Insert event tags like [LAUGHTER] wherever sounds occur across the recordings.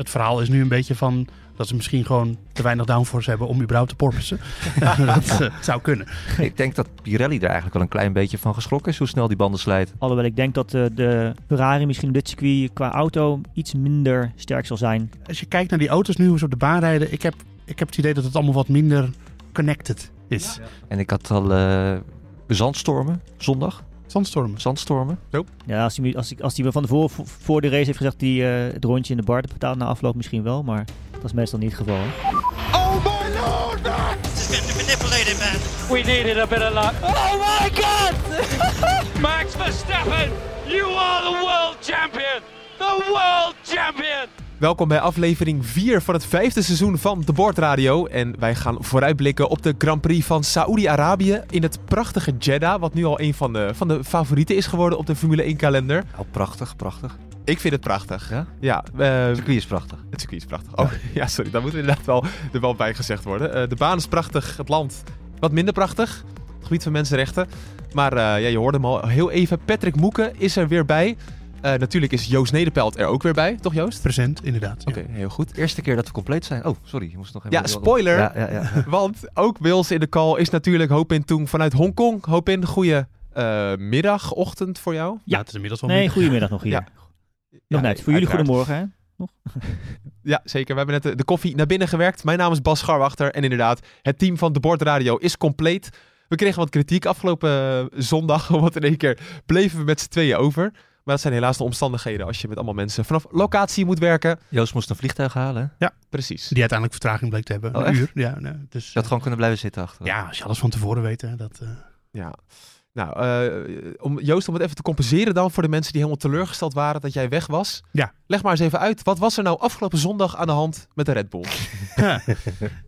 het verhaal is nu een beetje van dat ze misschien gewoon te weinig downforce hebben om überhaupt te porpoisen. [LAUGHS] dat eh, zou kunnen. Ik denk dat Pirelli er eigenlijk wel een klein beetje van geschrokken is hoe snel die banden slijten. Alhoewel ik denk dat eh, de Ferrari misschien op dit circuit qua auto iets minder sterk zal zijn. Als je kijkt naar die auto's nu hoe ze op de baan rijden, ik heb, ik heb het idee dat het allemaal wat minder connected is. En ik had al eh, zandstormen zondag. Zandstormen. Zandstormen. Ja, als hij, als, hij van tevoren voor, voor de race heeft gezegd die eh, het rondje in de bar betaalt na afloop misschien wel, maar dat is meestal niet het geval. hè. Oh my lord, Max! This is getting manipulated, man. We needed a bit of luck. Oh my god! [LAUGHS] Max Verstappen, you are the world champion! The world champion! Welkom bij aflevering 4 van het vijfde seizoen van De Bordradio. En wij gaan vooruitblikken op de Grand Prix van Saoedi-Arabië in het prachtige Jeddah. Wat nu al een van de, van de favorieten is geworden op de Formule 1 kalender. Oh, prachtig, prachtig. Ik vind het prachtig. Ja? Ja, eh, Het circuit is prachtig. het circuit is prachtig. Oh, [LAUGHS] ja, sorry. Daar moet inderdaad wel, er wel bij gezegd worden. Eh, de baan is prachtig, het land wat minder prachtig. Het gebied van mensenrechten. Maar eh, ja, je hoorde hem al heel even. Patrick Moeken is er weer bij. Eh, natuurlijk is Joost Nederpelt er ook weer bij. Toch Joost? Present, inderdaad. Oké, heel goed. Eerste keer dat we compleet zijn. Oh, sorry. Je moest nog even... Ja, spoiler. Ja, ja, ja. [LAUGHS] [LAUGHS] Want ook bij ons in de call is natuurlijk Hopin Toeng vanuit Hongkong. Hopin, goede eh, middag, ochtend voor jou. Ja, het is inmiddels wel Nee, goedemiddag nog hier. Ja. Nog Ja, net. Voor jullie goedemorgen hè? [LAUGHS] Ja, zeker. We hebben net de, de koffie naar binnen gewerkt. Mijn naam is Bas Scharwachter. En inderdaad, het team van De Bord Radio is compleet. We kregen wat kritiek afgelopen eh, zondag. Want in één keer bleven we met z'n tweeën over. Maar dat zijn helaas de omstandigheden als je met allemaal mensen vanaf locatie moet werken. Joost moest een vliegtuig halen. hè? Precies. Die uiteindelijk vertraging bleek te hebben. Oh, een echt? uur. Ja, nee, dus, Je had gewoon kunnen blijven zitten achter. ja, als je alles van tevoren weet. Hè, dat, eh, Ja. Nou, eh, om, Joost, om het even te compenseren dan voor de mensen die helemaal teleurgesteld waren dat jij weg was. Ja. Leg maar eens even uit. Wat was er nou afgelopen zondag aan de hand met de Red Bull? [LAUGHS]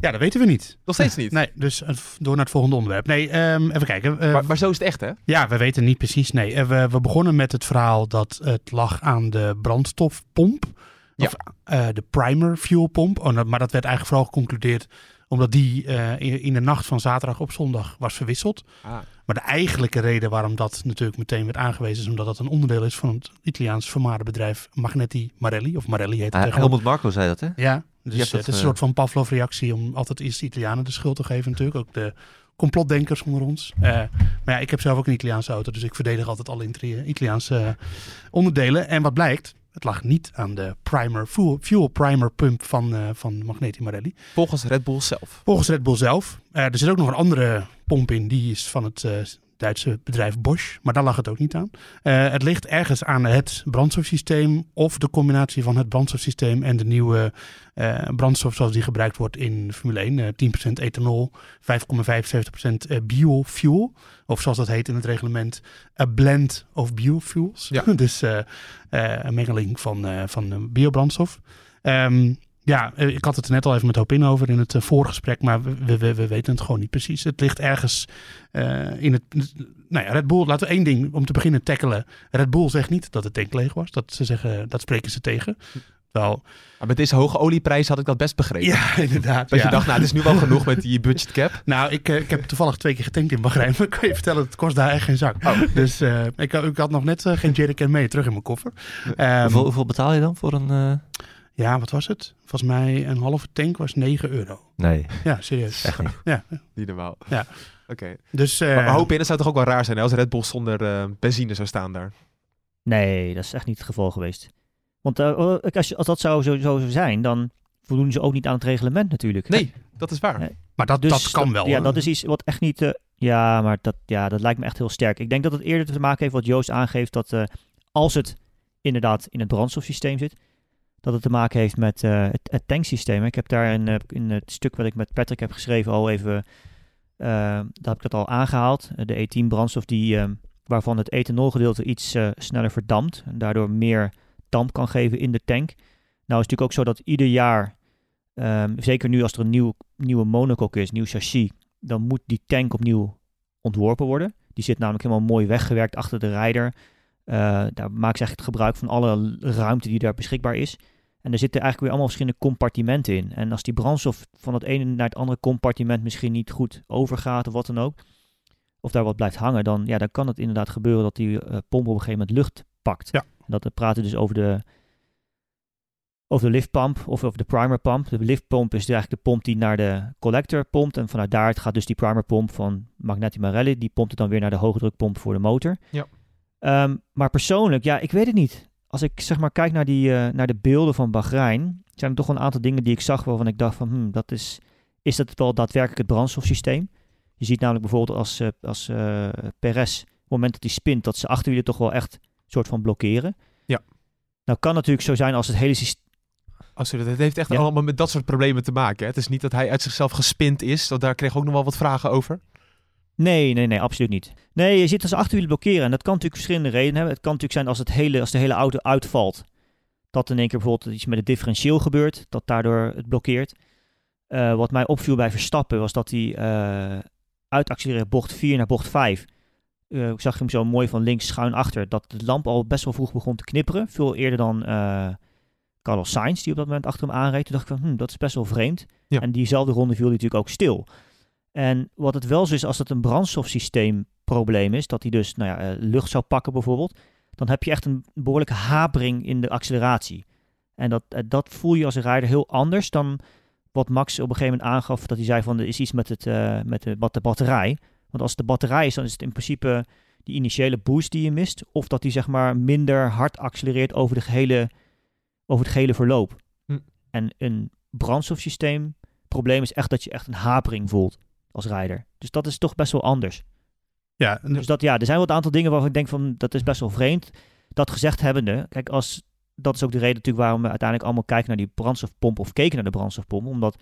ja, dat weten we niet. Nog steeds niet. Nee, dus eh, door naar het volgende onderwerp. Nee, ehm, even kijken. Eh, Maar, maar zo is het echt, hè? Ja, we weten niet precies. Nee, we, we begonnen met het verhaal dat het lag aan de brandstofpomp. Ja. Of eh, de primer fuel pomp. Oh, maar dat werd eigenlijk vooral geconcludeerd omdat die eh, in, de nacht van zaterdag op zondag was verwisseld. Ah. Maar de eigenlijke reden waarom dat natuurlijk meteen werd aangewezen... is omdat dat een onderdeel is van het Italiaans vermaarde bedrijf Magnetti Marelli. Of Marelli heet het Ah. Helmut Marco zei dat, hè? Ja, dus dat, het is een eh, soort van Pavlov-reactie om altijd eerst de Italianen de schuld te geven natuurlijk. Ook de complotdenkers onder ons. Eh, maar ja, ik heb zelf ook een Italiaanse auto, dus ik verdedig altijd alle Itali- Italiaanse onderdelen. En wat blijkt, het lag niet aan de primer, fuel, fuel primer pump van, eh van Magneti Marelli. Volgens Red Bull zelf. Volgens Red Bull zelf. Eh, er zit ook nog een andere pomp in, die is van het eh, Duitse bedrijf Bosch. Maar daar lag het ook niet aan. Eh, het ligt ergens aan het brandstofsysteem of de combinatie van het brandstofsysteem en de nieuwe eh, brandstof zoals die gebruikt wordt in Formule 1. eh 10% ethanol, 5,75% eh, biofuel. Of zoals dat heet in het reglement, a blend of biofuels. Ja. [LAUGHS] dus een mengeling van, van biobrandstof. Ehm, ja, eh, ik had het er net al even met Hopin over in het eh, voorgesprek, maar we, we, we- we weten het gewoon niet precies. Het ligt ergens eh, in het... Nou ja, Red Bull, laten we één ding om te beginnen tackelen. Red Bull zegt niet dat het tank leeg was. Dat, ze zeggen, dat spreken ze tegen. Wel, Maar met deze hoge olieprijs had ik dat best begrepen. ja, [LAUGHS] inderdaad. Dat ja. je dacht, nou, het is nu wel genoeg met die budget cap. [LAUGHS] Nou, ik, ik heb toevallig twee keer getankt in Bahrein. Maar [LAUGHS] ik kan je vertellen, het kost daar echt geen zak. Dus eh, ik, ik had nog net eh, geen jerrycan mee terug in mijn koffer. Ehm, hoeveel, hoeveel betaal je dan voor een... ja, wat was het? Volgens mij een halve tank was 9 euro. Nee, Ja, serieus. echt niet. Ja, Niet normaal. Ja. Oké. dus... eh, Maar, maar hoop in, het zou toch ook wel raar zijn hè, als Red Bull zonder eh, benzine zou staan daar. Nee, dat is echt niet het geval geweest. Want eh, als, je- als dat zou zo, zo zijn, dan voldoen ze ook niet aan het reglement natuurlijk. Nee, dat is waar. Nee. maar dat, Dus dat kan wel. Ja, dat is iets wat echt niet. eh, ja, maar dat, ja, dat lijkt me echt heel sterk. Ik denk dat het eerder te maken heeft wat Joost aangeeft. Dat eh, als het inderdaad in het brandstofsysteem zit. Dat het te maken heeft met eh, het, het tanksysteem. Ik heb daar in, eh, in het stuk wat ik met Patrick heb geschreven al even. eh, daar heb ik dat al aangehaald. Eh, de E10 brandstof die, eh, waarvan het ethanolgedeelte iets sneller verdampt. En daardoor meer damp kan geven in de tank. Nou is het natuurlijk ook zo dat ieder jaar. ehm, zeker nu als er een nieuw, nieuwe monocoque is, nieuw chassis dan moet die tank opnieuw ontworpen worden. Die zit namelijk helemaal mooi weggewerkt achter de rijder. Eh, daar maken ze eigenlijk gebruik van alle ruimte die daar beschikbaar is. En er zitten eigenlijk weer allemaal verschillende compartimenten in. En als die brandstof van het ene naar het andere compartiment misschien niet goed overgaat of wat dan ook, of daar wat blijft hangen, dan, ja, dan kan het inderdaad gebeuren dat die eh, pomp op een gegeven moment lucht pakt. Ja. En dat we praten dus over de, over de liftpump of over de primer pump. De liftpomp is eigenlijk de pomp die naar de collector pompt. En vanuit daar gaat dus die primer pomp van Magneti Marelli. Die pompt het dan weer naar de hoogdrukpomp voor de motor. Ja. Ehm, maar persoonlijk, ja, ik weet het niet. Als ik zeg maar kijk naar, die, eh, naar de beelden van Bahrein, zijn er toch een aantal dingen die ik zag waarvan ik dacht van, hmm, dat is, is dat wel daadwerkelijk het brandstofsysteem? Je ziet namelijk bijvoorbeeld als, uh, als uh, Perez, op het moment dat hij spint, dat ze achterwielen toch wel echt soort van blokkeren. Ja. Nou kan natuurlijk zo zijn als het hele systeem Oh, sorry, het heeft echt Ja. allemaal met dat soort problemen te maken. Hè? Het is niet dat hij uit zichzelf gespind is. Want daar kreeg ik ook nog wel wat vragen over. Nee, nee, nee, absoluut niet. Nee, je ziet als achterwielen blokkeren. En dat kan natuurlijk verschillende redenen hebben. Het kan natuurlijk zijn als, het hele, als de hele auto uitvalt. Dat in één keer bijvoorbeeld iets met het differentieel gebeurt. Dat daardoor het blokkeert. Eh, wat mij opviel bij Verstappen was dat hij eh uitaccelereren bocht 4 naar bocht 5. Eh, ik zag hem zo mooi van links schuin achter. Dat de lamp al best wel vroeg begon te knipperen. Veel eerder dan Carlos Sainz, die op dat moment achter hem aanreed. Toen dacht ik van, hm, dat is best wel vreemd. Ja. En diezelfde ronde viel hij natuurlijk ook stil. En wat het wel zo is, als het een brandstofsysteemprobleem is, dat hij dus nou ja, eh, lucht zou pakken bijvoorbeeld, dan heb je echt een behoorlijke hapering in de acceleratie. En dat, eh, dat voel je als een rijder heel anders dan wat Max op een gegeven moment aangaf, dat hij zei van er is iets met, het, eh, met de, wat de batterij. Want als het de batterij is, dan is het in principe die initiële boost die je mist, of dat hij zeg maar minder hard accelereert over, de gehele, over het gehele verloop. Hm. En een brandstofsysteem probleem is echt dat je echt een hapering voelt als rijder. Dus dat is toch best wel anders. Ja, en Dus dat, ja, er zijn wel een aantal dingen waarvan ik denk van, dat is best wel vreemd. Dat gezegd hebbende, kijk, als, dat is ook de reden natuurlijk waarom we uiteindelijk allemaal kijken naar die brandstofpomp of keken naar de brandstofpomp. Omdat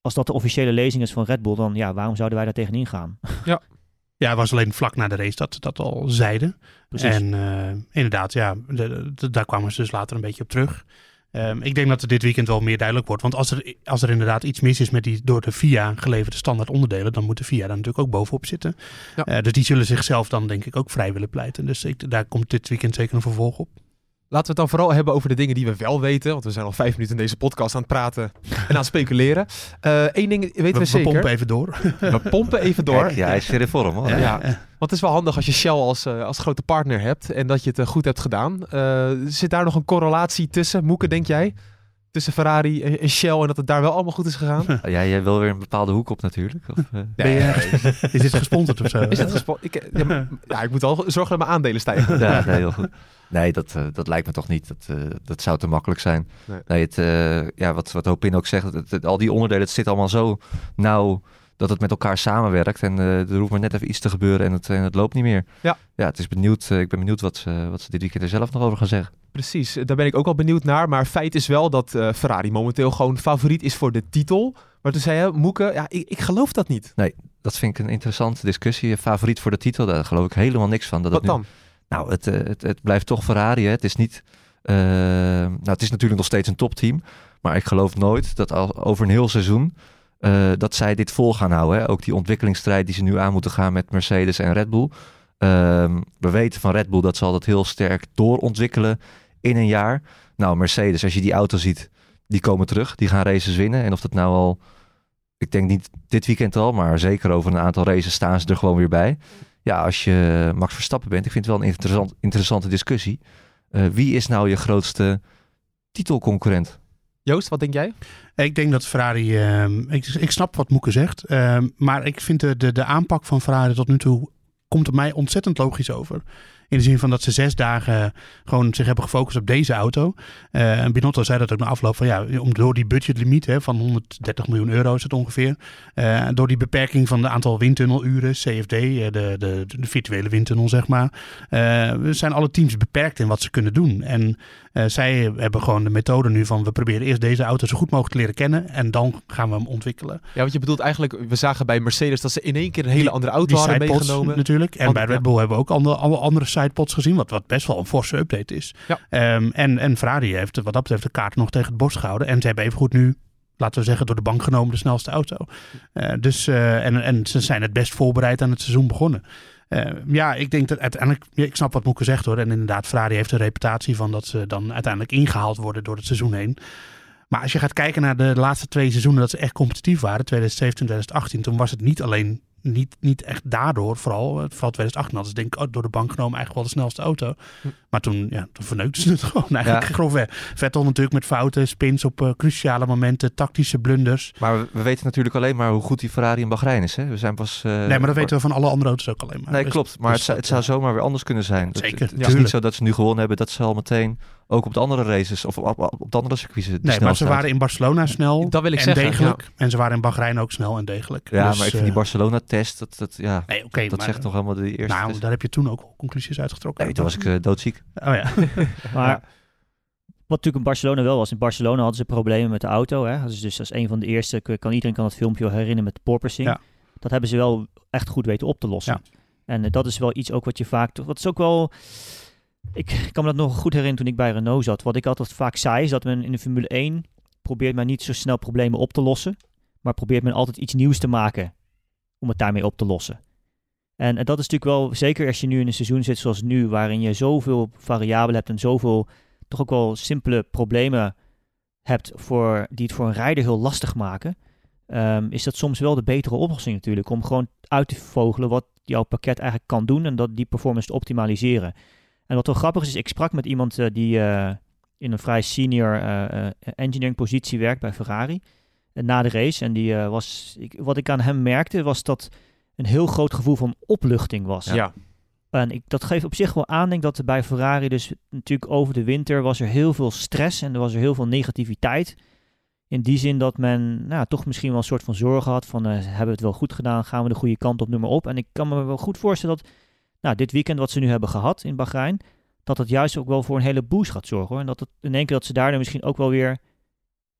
als dat de officiële lezing is van Red Bull, dan ja, waarom zouden wij daar tegenin gaan? [LAUGHS] ja, het was alleen vlak na de race dat ze dat al zeiden. Precies. En eh, inderdaad, ja, de- de- daar kwamen ze dus later een beetje op terug. Ehm, ik denk dat het dit weekend wel meer duidelijk wordt. Want als er, als er inderdaad iets mis is met die door de FIA geleverde standaard onderdelen, dan moet de FIA daar natuurlijk ook bovenop zitten. Ja. Eh, dus die zullen zichzelf dan denk ik ook vrij willen pleiten. Dus ik, daar komt dit weekend zeker een vervolg op. Laten we het dan vooral hebben over de dingen die we wel weten. Want we zijn al vijf minuten in deze podcast aan het praten [LAUGHS] en aan het speculeren. Eén ding weten we, We, we zeker. pompen even door. We pompen even door. Kijk, ja, hij is weer in vorm hoor. Ja. Ja. Want het is wel handig als je Shell als, eh, als grote partner hebt en dat je het eh, goed hebt gedaan. Eh, zit daar nog een correlatie tussen, Moeke, denk jij? Tussen Ferrari en, Shell en dat het daar wel allemaal goed is gegaan? [LAUGHS] Ja, jij wil weer een bepaalde hoek op natuurlijk. Of, eh, Ben je- [LAUGHS] Is dit gesponsord of zo? Is het gespo- ik, eh, ja, maar- ja, ik moet al zorgen dat mijn aandelen stijgen. ja, heel goed. Nee, dat, eh, dat lijkt me toch niet. Dat, eh, dat zou te makkelijk zijn. Nee. Nee, het, eh, ja, wat, wat Hopin ook zegt, het, het- al die onderdelen, het zit allemaal zo nauw dat het met elkaar samenwerkt. En er hoeft maar net even iets te gebeuren en het, en het loopt niet meer. Ja. Ja, het is benieuwd, ik ben benieuwd wat ze, wat ze dit weekend er zelf nog over gaan zeggen. Precies, daar ben ik ook wel benieuwd naar. Maar feit is wel dat Ferrari momenteel gewoon favoriet is voor de titel. Maar toen zei je, Moeke, ja, ik, ik geloof dat niet. Dat vind ik een interessante discussie. Favoriet voor de titel, daar geloof ik helemaal niks van. Dat Wat nu- dan? Nou, het, eh, het, het blijft toch Ferrari. Hè. Het is niet. eh, nou, het is natuurlijk nog steeds een topteam. Maar ik geloof nooit dat al, over een heel seizoen. eh, dat zij dit vol gaan houden. Hè. Ook die ontwikkelingsstrijd die ze nu aan moeten gaan met Mercedes en Red Bull. Ehm, we weten van Red Bull dat ze altijd heel sterk doorontwikkelen in een jaar. Nou, Mercedes, als je die auto ziet, die komen terug. Die gaan races winnen. En of dat nou al. Ik denk niet dit weekend al, maar zeker over een aantal races staan ze er gewoon weer bij ja, als je Max Verstappen bent, ik vind het wel een interessant, interessante discussie. Eh, wie is nou je grootste titelconcurrent? Joost, wat denk jij? Ik denk dat Ferrari. ehm, ik, ik snap wat Moeke zegt. ehm, maar ik vind de, de, de aanpak van Ferrari tot nu toe. komt op mij ontzettend logisch over. In de zin van dat ze zes dagen gewoon zich hebben gefocust op deze auto. Eh, en Binotto zei dat ook na afloop van ja, om, door die budgetlimiet hè, van 130 miljoen euro is het ongeveer. eh, door die beperking van de aantal windtunneluren, CFD, eh, de, de, de virtuele windtunnel zeg maar. eh, zijn alle teams beperkt in wat ze kunnen doen. En eh, zij hebben gewoon de methode nu van we proberen eerst deze auto zo goed mogelijk te leren kennen en dan gaan we hem ontwikkelen. Ja, want je bedoelt eigenlijk, we zagen bij Mercedes dat ze in één keer een hele Die- andere auto hadden meegenomen. natuurlijk. En Want- bij. Red Bull hebben we ook andere, alle andere sidepods gezien, wat, wat best wel een forse update is. Ja. Ehm, en, en Ferrari heeft wat dat betreft de kaart nog tegen het borst gehouden. En ze hebben evengoed nu, laten we zeggen, door de bank genomen de snelste auto. Eh, dus, eh, en, en ze zijn het best voorbereid aan het seizoen begonnen. Eh, ja, ik denk dat uiteindelijk, ik snap wat Moeke zegt hoor. En inderdaad, Ferrari heeft een reputatie van dat ze dan uiteindelijk ingehaald worden door het seizoen heen. Maar als je gaat kijken naar de laatste twee seizoenen dat ze echt competitief waren, 2017 2018, toen was het niet alleen niet, niet echt daardoor, vooral, eh, vooral 2018 hadden ze denk ik ook door de bank genomen eigenlijk wel de snelste auto. Hm. Maar toen, ja, toen verneukten ze het [LAUGHS] gewoon eigenlijk Ja. grofweg. Vettel natuurlijk met fouten, spins op eh, cruciale momenten, tactische blunders. Maar we, we weten natuurlijk alleen maar hoe goed die Ferrari in Bahrein is. Hè? We zijn pas... eh, nee, maar dat weten we van alle andere auto's ook alleen maar. Nee, Dus- klopt. Maar dus het, zou, dat, het zou eh, zomaar weer anders kunnen zijn. Het- Zeker, Het, het is niet zo dat ze nu gewonnen hebben, dat ze al meteen ook op de andere races of op, op, op de andere circuits Nee, maar ze waren in Barcelona snel Dat wil ik en zeggen, degelijk. En ze waren in Bahrein ook snel en degelijk. Ja, Dus, maar ik vind die eh, Barcelona-test, dat, dat, ja, Nee, dat maar, zegt nog helemaal de eerste Nou, test. daar heb je toen ook conclusies uitgetrokken. Nee, toen was ik eh, doodziek. Oh ja. [LAUGHS] Maar wat natuurlijk in Barcelona wel was. In Barcelona hadden ze problemen met de auto. Hè? Dus, dus als een van de eerste, kan, iedereen kan het filmpje herinneren met de porpoising. Ja. Dat hebben ze wel echt goed weten op te lossen. Ja. En eh, dat is wel iets ook wat je vaak... toch- Wat is ook wel... Ik kan me dat nog goed herinneren toen ik bij Renault zat. Wat ik altijd vaak zei is dat men in de Formule 1 probeert men niet zo snel problemen op te lossen. Maar probeert men altijd iets nieuws te maken om het daarmee op te lossen. En, dat is natuurlijk wel, zeker als je nu in een seizoen zit zoals nu, waarin je zoveel variabelen hebt en zoveel toch ook wel simpele problemen hebt voor, die het voor een rijder heel lastig maken, ehm, is dat soms wel de betere oplossing natuurlijk. Om gewoon uit te vogelen wat jouw pakket eigenlijk kan doen en dat die performance te optimaliseren. En wat wel grappig is, ik sprak met iemand eh, die eh, in een vrij senior eh, eh, engineering positie werkt bij Ferrari na de race. En die eh, was, ik, wat ik aan hem merkte, was dat een heel groot gevoel van opluchting was. Ja. En ik, dat geeft op zich wel aan, denk dat bij Ferrari dus natuurlijk over de winter was er heel veel stress en er was er heel veel negativiteit. In die zin dat men nou, toch misschien wel een soort van zorgen had van hebben we het wel goed gedaan, gaan we de goede kant op, noem maar op. En ik kan me wel goed voorstellen dat nou, dit weekend wat ze nu hebben gehad in Bahrein, dat het juist ook wel voor een hele boost gaat zorgen. Hoor. En dat het in één keer dat ze daardoor misschien ook wel weer,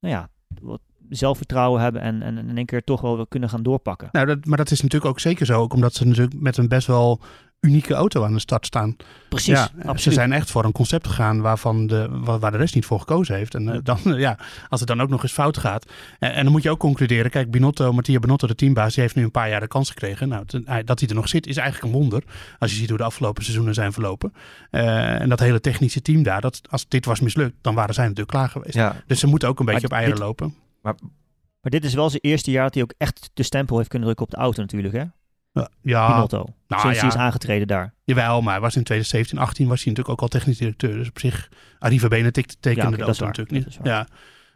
nou ja, wat zelfvertrouwen hebben en, en in één keer toch wel kunnen gaan doorpakken. Nou, dat, maar dat is natuurlijk ook zeker zo. Ook omdat ze natuurlijk met een best wel unieke auto aan de start staan. Precies, ja, Ze zijn echt voor een concept gegaan waarvan de, waar, de rest niet voor gekozen heeft. En eh, dan, [LAUGHS] ja, als het dan ook nog eens fout gaat. En, en dan moet je ook concluderen. Kijk, Binotto, Mattia Binotto, de teambaas, die heeft nu een paar jaar de kans gekregen. Nou, ten- hij- dat hij er nog zit, is eigenlijk een wonder. Als je ziet hoe de afgelopen seizoenen zijn verlopen. Eh, en dat hele technische team daar, dat, als dit was mislukt, dan waren zij natuurlijk klaar geweest. Ja, Dus ze moeten ook een beetje Maar op eieren dit- lopen. Maar dit is wel zijn eerste jaar dat hij ook echt de stempel heeft kunnen drukken op de auto natuurlijk, hè? Ja, ja Binotto. nou sinds hij ja. is aangetreden daar. jawel, maar hij was in 2017, 18 was hij natuurlijk ook al technisch directeur. Dus op zich, Arriva Bene tik- tekende Ja, oké, de dat is auto waar. natuurlijk Dat niet. is waar. Ja.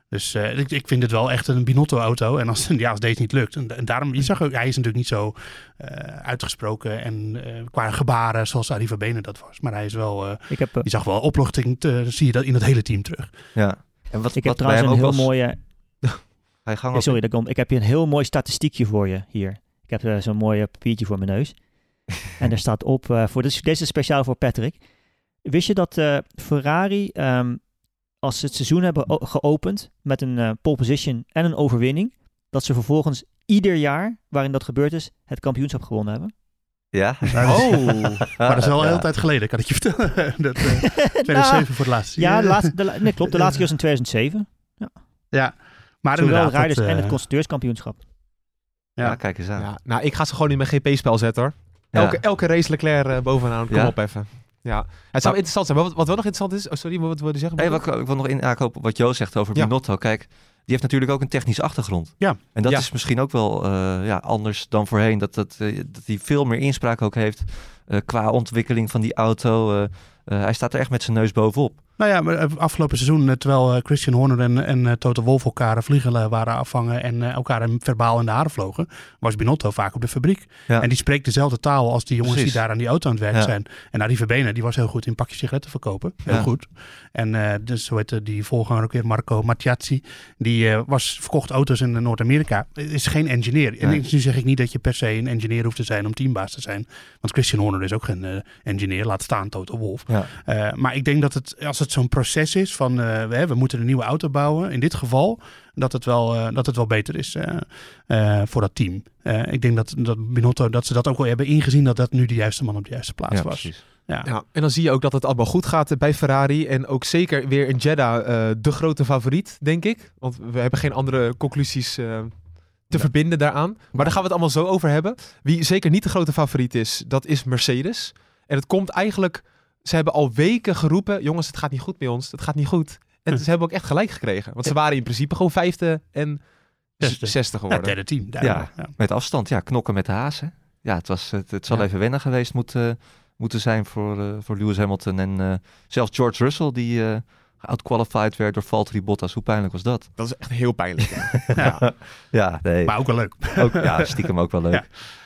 Dus eh, ik, ik vind het wel echt een Binotto-auto. En als, [LAUGHS] ja, als deze niet lukt. En, en daarom, je zag ook, hij is natuurlijk niet zo eh, uitgesproken en eh, qua gebaren zoals Arriva Bene dat was. Maar hij is wel, eh, Ik heb, je zag wel opluchting, te, zie je dat in het hele team terug. ja. En wat, ik heb wat bij trouwens een heel was- mooie... [LAUGHS] Hij gang Ja, ook- sorry, dat komt. Ik heb hier een heel mooi statistiekje voor je hier. Ik heb eh, zo'n mooi eh, papiertje voor mijn neus. [LAUGHS] en daar staat op, eh, voor, dus, deze is speciaal voor Patrick. Wist je dat eh, Ferrari, ehm, als ze het seizoen hebben geopend met een pole position en een overwinning, dat ze vervolgens ieder jaar waarin dat gebeurd is, het kampioenschap gewonnen hebben? Ja. Oh, [LAUGHS] Maar dat is [LAUGHS] wel Ja. een hele tijd geleden, kan ik je vertellen. dat, eh 2007 voor het laatste. Nou, ja, de laatste, de, nee, klopt. De laatste keer was in 2007. Ja, maar Zowel inderdaad. de rijders dat, en het constructeurskampioenschap. Ja, ja. kijk eens aan. ja. Nou, ik ga ze gewoon in mijn GP-spel zetten hoor. Ja. Elke, elke race Leclerc eh, bovenaan. Kom Ja. op even. Ja. Het zou interessant zijn. Maar wat, wat wel nog interessant is... Oh, sorry, wat wilde je zeggen? Nee, wat, ik wil nog inhaken op wat Joost zegt over Ja. Binotto. Kijk, die heeft natuurlijk ook een technische achtergrond. Ja. En dat Ja. is misschien ook wel eh, ja, anders dan voorheen. Dat, dat, eh, dat hij veel meer inspraak ook heeft eh, qua ontwikkeling van die auto. eh, eh, hij staat er echt met zijn neus bovenop. Nou ja, maar eh, afgelopen seizoen, eh, terwijl eh, Christian Horner en, en Toto Wolff elkaar vliegen waren afvangen en elkaar verbaal in de haren vlogen, was Binotto vaak op de fabriek. Ja. En die spreekt dezelfde taal als die jongens Precies. die daar aan die auto aan het werk Ja. zijn. En Arriva Bene, die was heel goed in pakjes sigaretten verkopen. Heel Ja. goed. En eh, dus, hoe heet eh, die voorganger ook weer, Marco Mattiazzi, die was verkocht auto's in Noord-Amerika. Is geen engineer. En Nee. nu zeg ik niet dat je per se een engineer hoeft te zijn om teambaas te zijn. Want Christian Horner is ook geen engineer, laat staan Toto Wolff. Maar ik denk dat het, als het zo'n proces is van eh, we, we moeten een nieuwe auto bouwen, in dit geval, dat het wel, eh, dat het wel beter is eh, eh, voor dat team. Eh, ik denk dat, dat Binotto, dat ze dat ook wel hebben ingezien dat dat nu de juiste man op de juiste plaats Ja, was. precies. Ja. Ja, en dan zie je ook dat het allemaal goed gaat bij Ferrari. En ook zeker weer in Jeddah eh, de grote favoriet, denk ik. Want we hebben geen andere conclusies eh, te verbinden daaraan. Maar daar gaan we het allemaal zo over hebben. Wie zeker niet de grote favoriet is, dat is Mercedes. En het komt eigenlijk... Ze hebben al weken geroepen... Jongens, het gaat niet goed bij ons. Het gaat niet goed. En Hm. ze hebben ook echt gelijk gekregen. Want ze waren in principe gewoon vijfde. En Zesde. 60 Ja, geworden. derde team. duidelijk. Ja. Met afstand, ja, knokken met de haas. Hè? Ja, het, was, het, het zal Ja. even wennen geweest moeten, moeten zijn voor, eh, voor Lewis Hamilton. En eh, zelfs George Russell, die eh outqualified werd door Valtteri Bottas. Hoe pijnlijk was dat? Dat is echt heel pijnlijk. ja. [LAUGHS] Ja, Ja, nee. maar ook wel leuk. Ook, ja, stiekem ook wel leuk. [LAUGHS] Ja.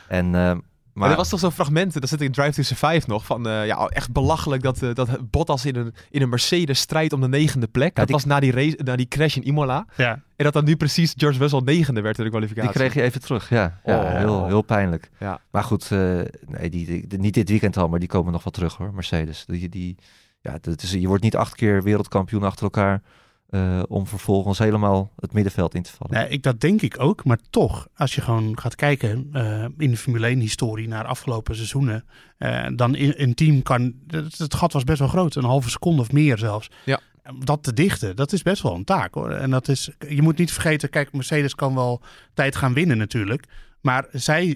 En, eh, Maar er was toch zo'n fragment, dat zit in Drive to Survive nog, van eh, ja, echt belachelijk dat, eh, dat Bottas in een, in een Mercedes strijdt om de negende plek. dat die- was na die, race, na die crash in Imola. Ja. En dat dan nu precies George Russell negende werd in de kwalificatie. die kreeg je even terug. Ja, ja Oh. heel, heel pijnlijk. Ja. Maar goed, eh, nee, die, die- niet dit weekend al, maar die komen nog wel terug hoor, Mercedes. Die, die, ja, dat is, je wordt niet acht keer wereldkampioen achter elkaar eh, om vervolgens helemaal het middenveld in te vallen. Nee, ik, dat denk ik ook. Maar toch, als je gewoon gaat kijken eh, in de Formule 1 historie naar de afgelopen seizoenen. eh, dan in, een team kan. Het, het gat was best wel groot. Een halve seconde of meer zelfs. Ja. Dat te dichten, dat is best wel een taak hoor. En dat is, je moet niet vergeten, kijk, Mercedes kan wel tijd gaan winnen natuurlijk. Maar zij,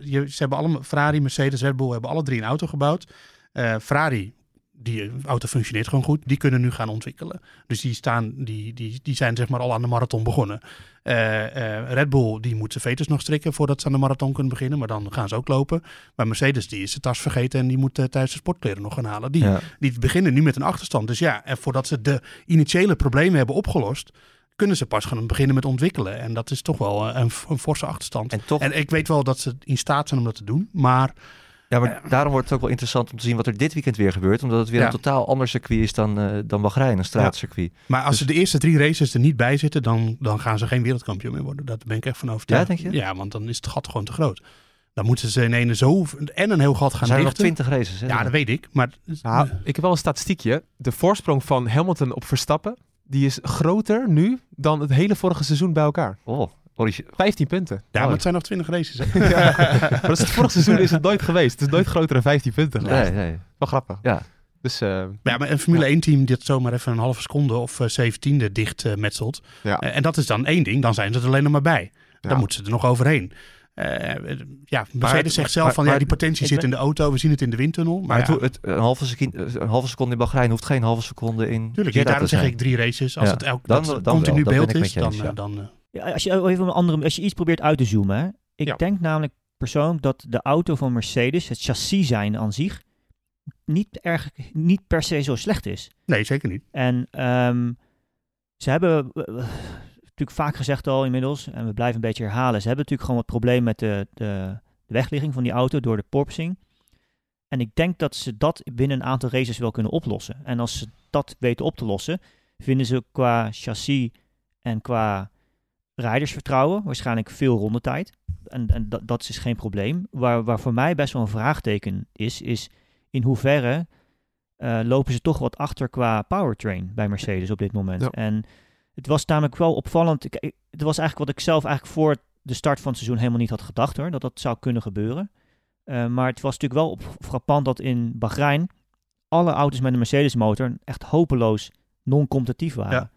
je, ze hebben allemaal, Ferrari, Mercedes, Red Bull hebben alle drie een auto gebouwd. Eh, Ferrari, die auto functioneert gewoon goed, die kunnen nu gaan ontwikkelen. Dus die, staan, die, die, die zijn zeg maar al aan de marathon begonnen. Eh, eh, Red Bull die moet zijn veters nog strikken voordat ze aan de marathon kunnen beginnen. Maar dan gaan ze ook lopen. Maar Mercedes die is zijn tas vergeten en die moet eh, thuis de sportkleren nog gaan halen. Die, Ja. die beginnen nu met een achterstand. Dus ja, en voordat ze de initiële problemen hebben opgelost, kunnen ze pas gaan beginnen met ontwikkelen. En dat is toch wel een, een forse achterstand. En, En toch, ik weet wel dat ze in staat zijn om dat te doen. Maar ja, maar daarom wordt het ook wel interessant om te zien wat er dit weekend weer gebeurt. Omdat het weer Ja. een totaal ander circuit is dan, eh dan Bahrein, een straatcircuit. Maar als Dus- ze de eerste drie races er niet bij zitten, dan, dan gaan ze geen wereldkampioen meer worden. Daar ben ik echt van overtuigd. Ja, denk je? Ja, want dan is het gat gewoon te groot. Dan moeten ze in ene zo en een heel gat gaan Er zijn er nog dichten. twintig races. Hè? Ja, dat weet ik. Maar Nou, ik heb wel een statistiekje. De voorsprong van Hamilton op Verstappen, die is groter nu dan het hele vorige seizoen bij elkaar. Oh, 15 punten. ja, maar het zijn nog twintig races. Hè? [LAUGHS] Ja. [LAUGHS] maar dat is het vorige seizoen is het nooit geweest. Het is nooit groter dan 15 punten geweest. nee, nee. Wel grappig. Ja. Dus eh, Ja, maar een Formule 1 team dit zomaar even een halve seconde of eh, zeventiende dicht eh, metselt. Ja. En dat is dan één ding. Dan zijn ze er alleen nog maar bij. Ja. Dan moeten ze er nog overheen. Eh, ja, Mercedes zegt zelf maar- van ja, die potentie zit ben- in de auto. We zien het in de windtunnel. Maar, Maar het, het, een, halve seconde, een halve seconde in Bahrein hoeft geen halve seconde in Tuurlijk, daarom zeg ik drie races. Als Ja, het elk, dan- dat dan continu ben beeld is, dan, eens, ja. dan als, je, even een andere, als je iets probeert uit te zoomen. Hè? Ik Ja. denk namelijk persoonlijk dat de auto van Mercedes, het chassis zijn aan zich, niet, erg, niet per se zo slecht is. nee, zeker niet. En ehm, ze hebben eh, natuurlijk vaak gezegd al inmiddels, en we blijven een beetje herhalen, ze hebben natuurlijk gewoon wat probleem met de, de, de wegligging van die auto door de porpoising. En ik denk dat ze dat binnen een aantal races wel kunnen oplossen. En als ze dat weten op te lossen, vinden ze qua chassis en qua rijdersvertrouwen waarschijnlijk veel rondetijd. En, en dat, dat is dus geen probleem. Waar, waar voor mij best wel een vraagteken is, is in hoeverre eh, lopen ze toch wat achter qua powertrain bij Mercedes op dit moment. Ja. En het was namelijk wel opvallend. Ik, ik- het was eigenlijk wat ik zelf eigenlijk voor de start van het seizoen helemaal niet had gedacht hoor, dat dat zou kunnen gebeuren. Eh, maar het was natuurlijk wel op, frappant dat in Bahrein alle auto's met een Mercedes motor echt hopeloos non-competitief waren. Ja.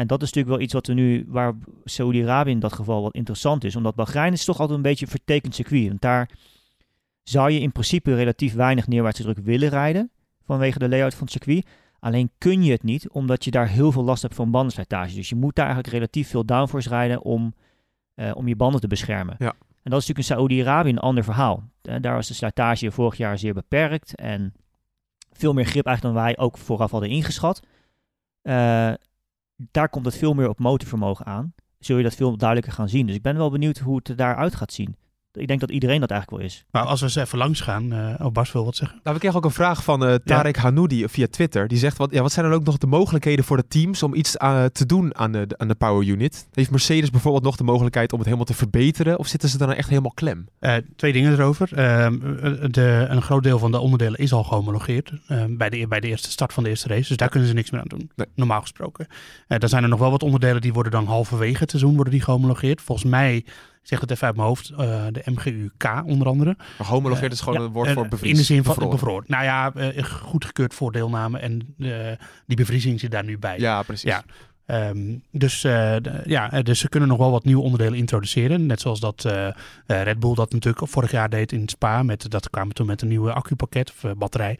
En dat is natuurlijk wel iets wat we nu, waar Saudi-Arabië in dat geval wat interessant is. Omdat Bahrein is toch altijd een beetje een vertekend circuit. Want daar zou je in principe relatief weinig neerwaartse druk willen rijden. Vanwege de layout van het circuit. Alleen kun je het niet, omdat je daar heel veel last hebt van bandenslijtage. Dus je moet daar eigenlijk relatief veel downforce rijden om, eh, om je banden te beschermen. Ja. En dat is natuurlijk in Saoedi-Arabië een ander verhaal. Eh, daar was de slijtage vorig jaar zeer beperkt. En veel meer grip eigenlijk dan wij ook vooraf hadden ingeschat. Eh, daar komt het veel meer op motorvermogen aan. Zul je dat veel duidelijker gaan zien. Dus ik ben wel benieuwd hoe het er daaruit gaat zien. Ik denk dat iedereen dat eigenlijk wel is. Maar als we eens even langs gaan. eh oh, Bas wil wat zeggen. Nou, we kregen ook een vraag van eh Tarek Hanoudi via Twitter. Die zegt, wat, ja, wat zijn dan ook nog de mogelijkheden voor de teams om iets eh, te doen aan de, aan de Power Unit? Heeft Mercedes bijvoorbeeld nog de mogelijkheid om het helemaal te verbeteren? Of zitten ze dan echt helemaal klem? Eh, twee dingen erover. Ehm, eh, de, een groot deel van de onderdelen is al gehomologeerd ehm, bij, de, bij de eerste start van de eerste race. Dus daar kunnen ze niks meer aan doen, Nee. normaal gesproken. Eh dan zijn er nog wel wat onderdelen die worden dan halverwege het seizoen worden die gehomologeerd. Volgens mij, ik zeg het even uit mijn hoofd, eh, de MGU-K onder andere. Maar homologeerd is gewoon Ja, een woord eh, voor bevries. In de zin van bevroren. bevroren. Nou ja, eh, goedgekeurd voor deelname en eh, die bevriezing zit daar nu bij. Ja, precies. Ja. Ehm, dus, eh, ja, eh, dus ze kunnen nog wel wat nieuwe onderdelen introduceren. Net zoals dat eh, eh, Red Bull dat natuurlijk vorig jaar deed in Spa. Met, dat kwamen toen met een nieuwe accupakket of eh, batterij.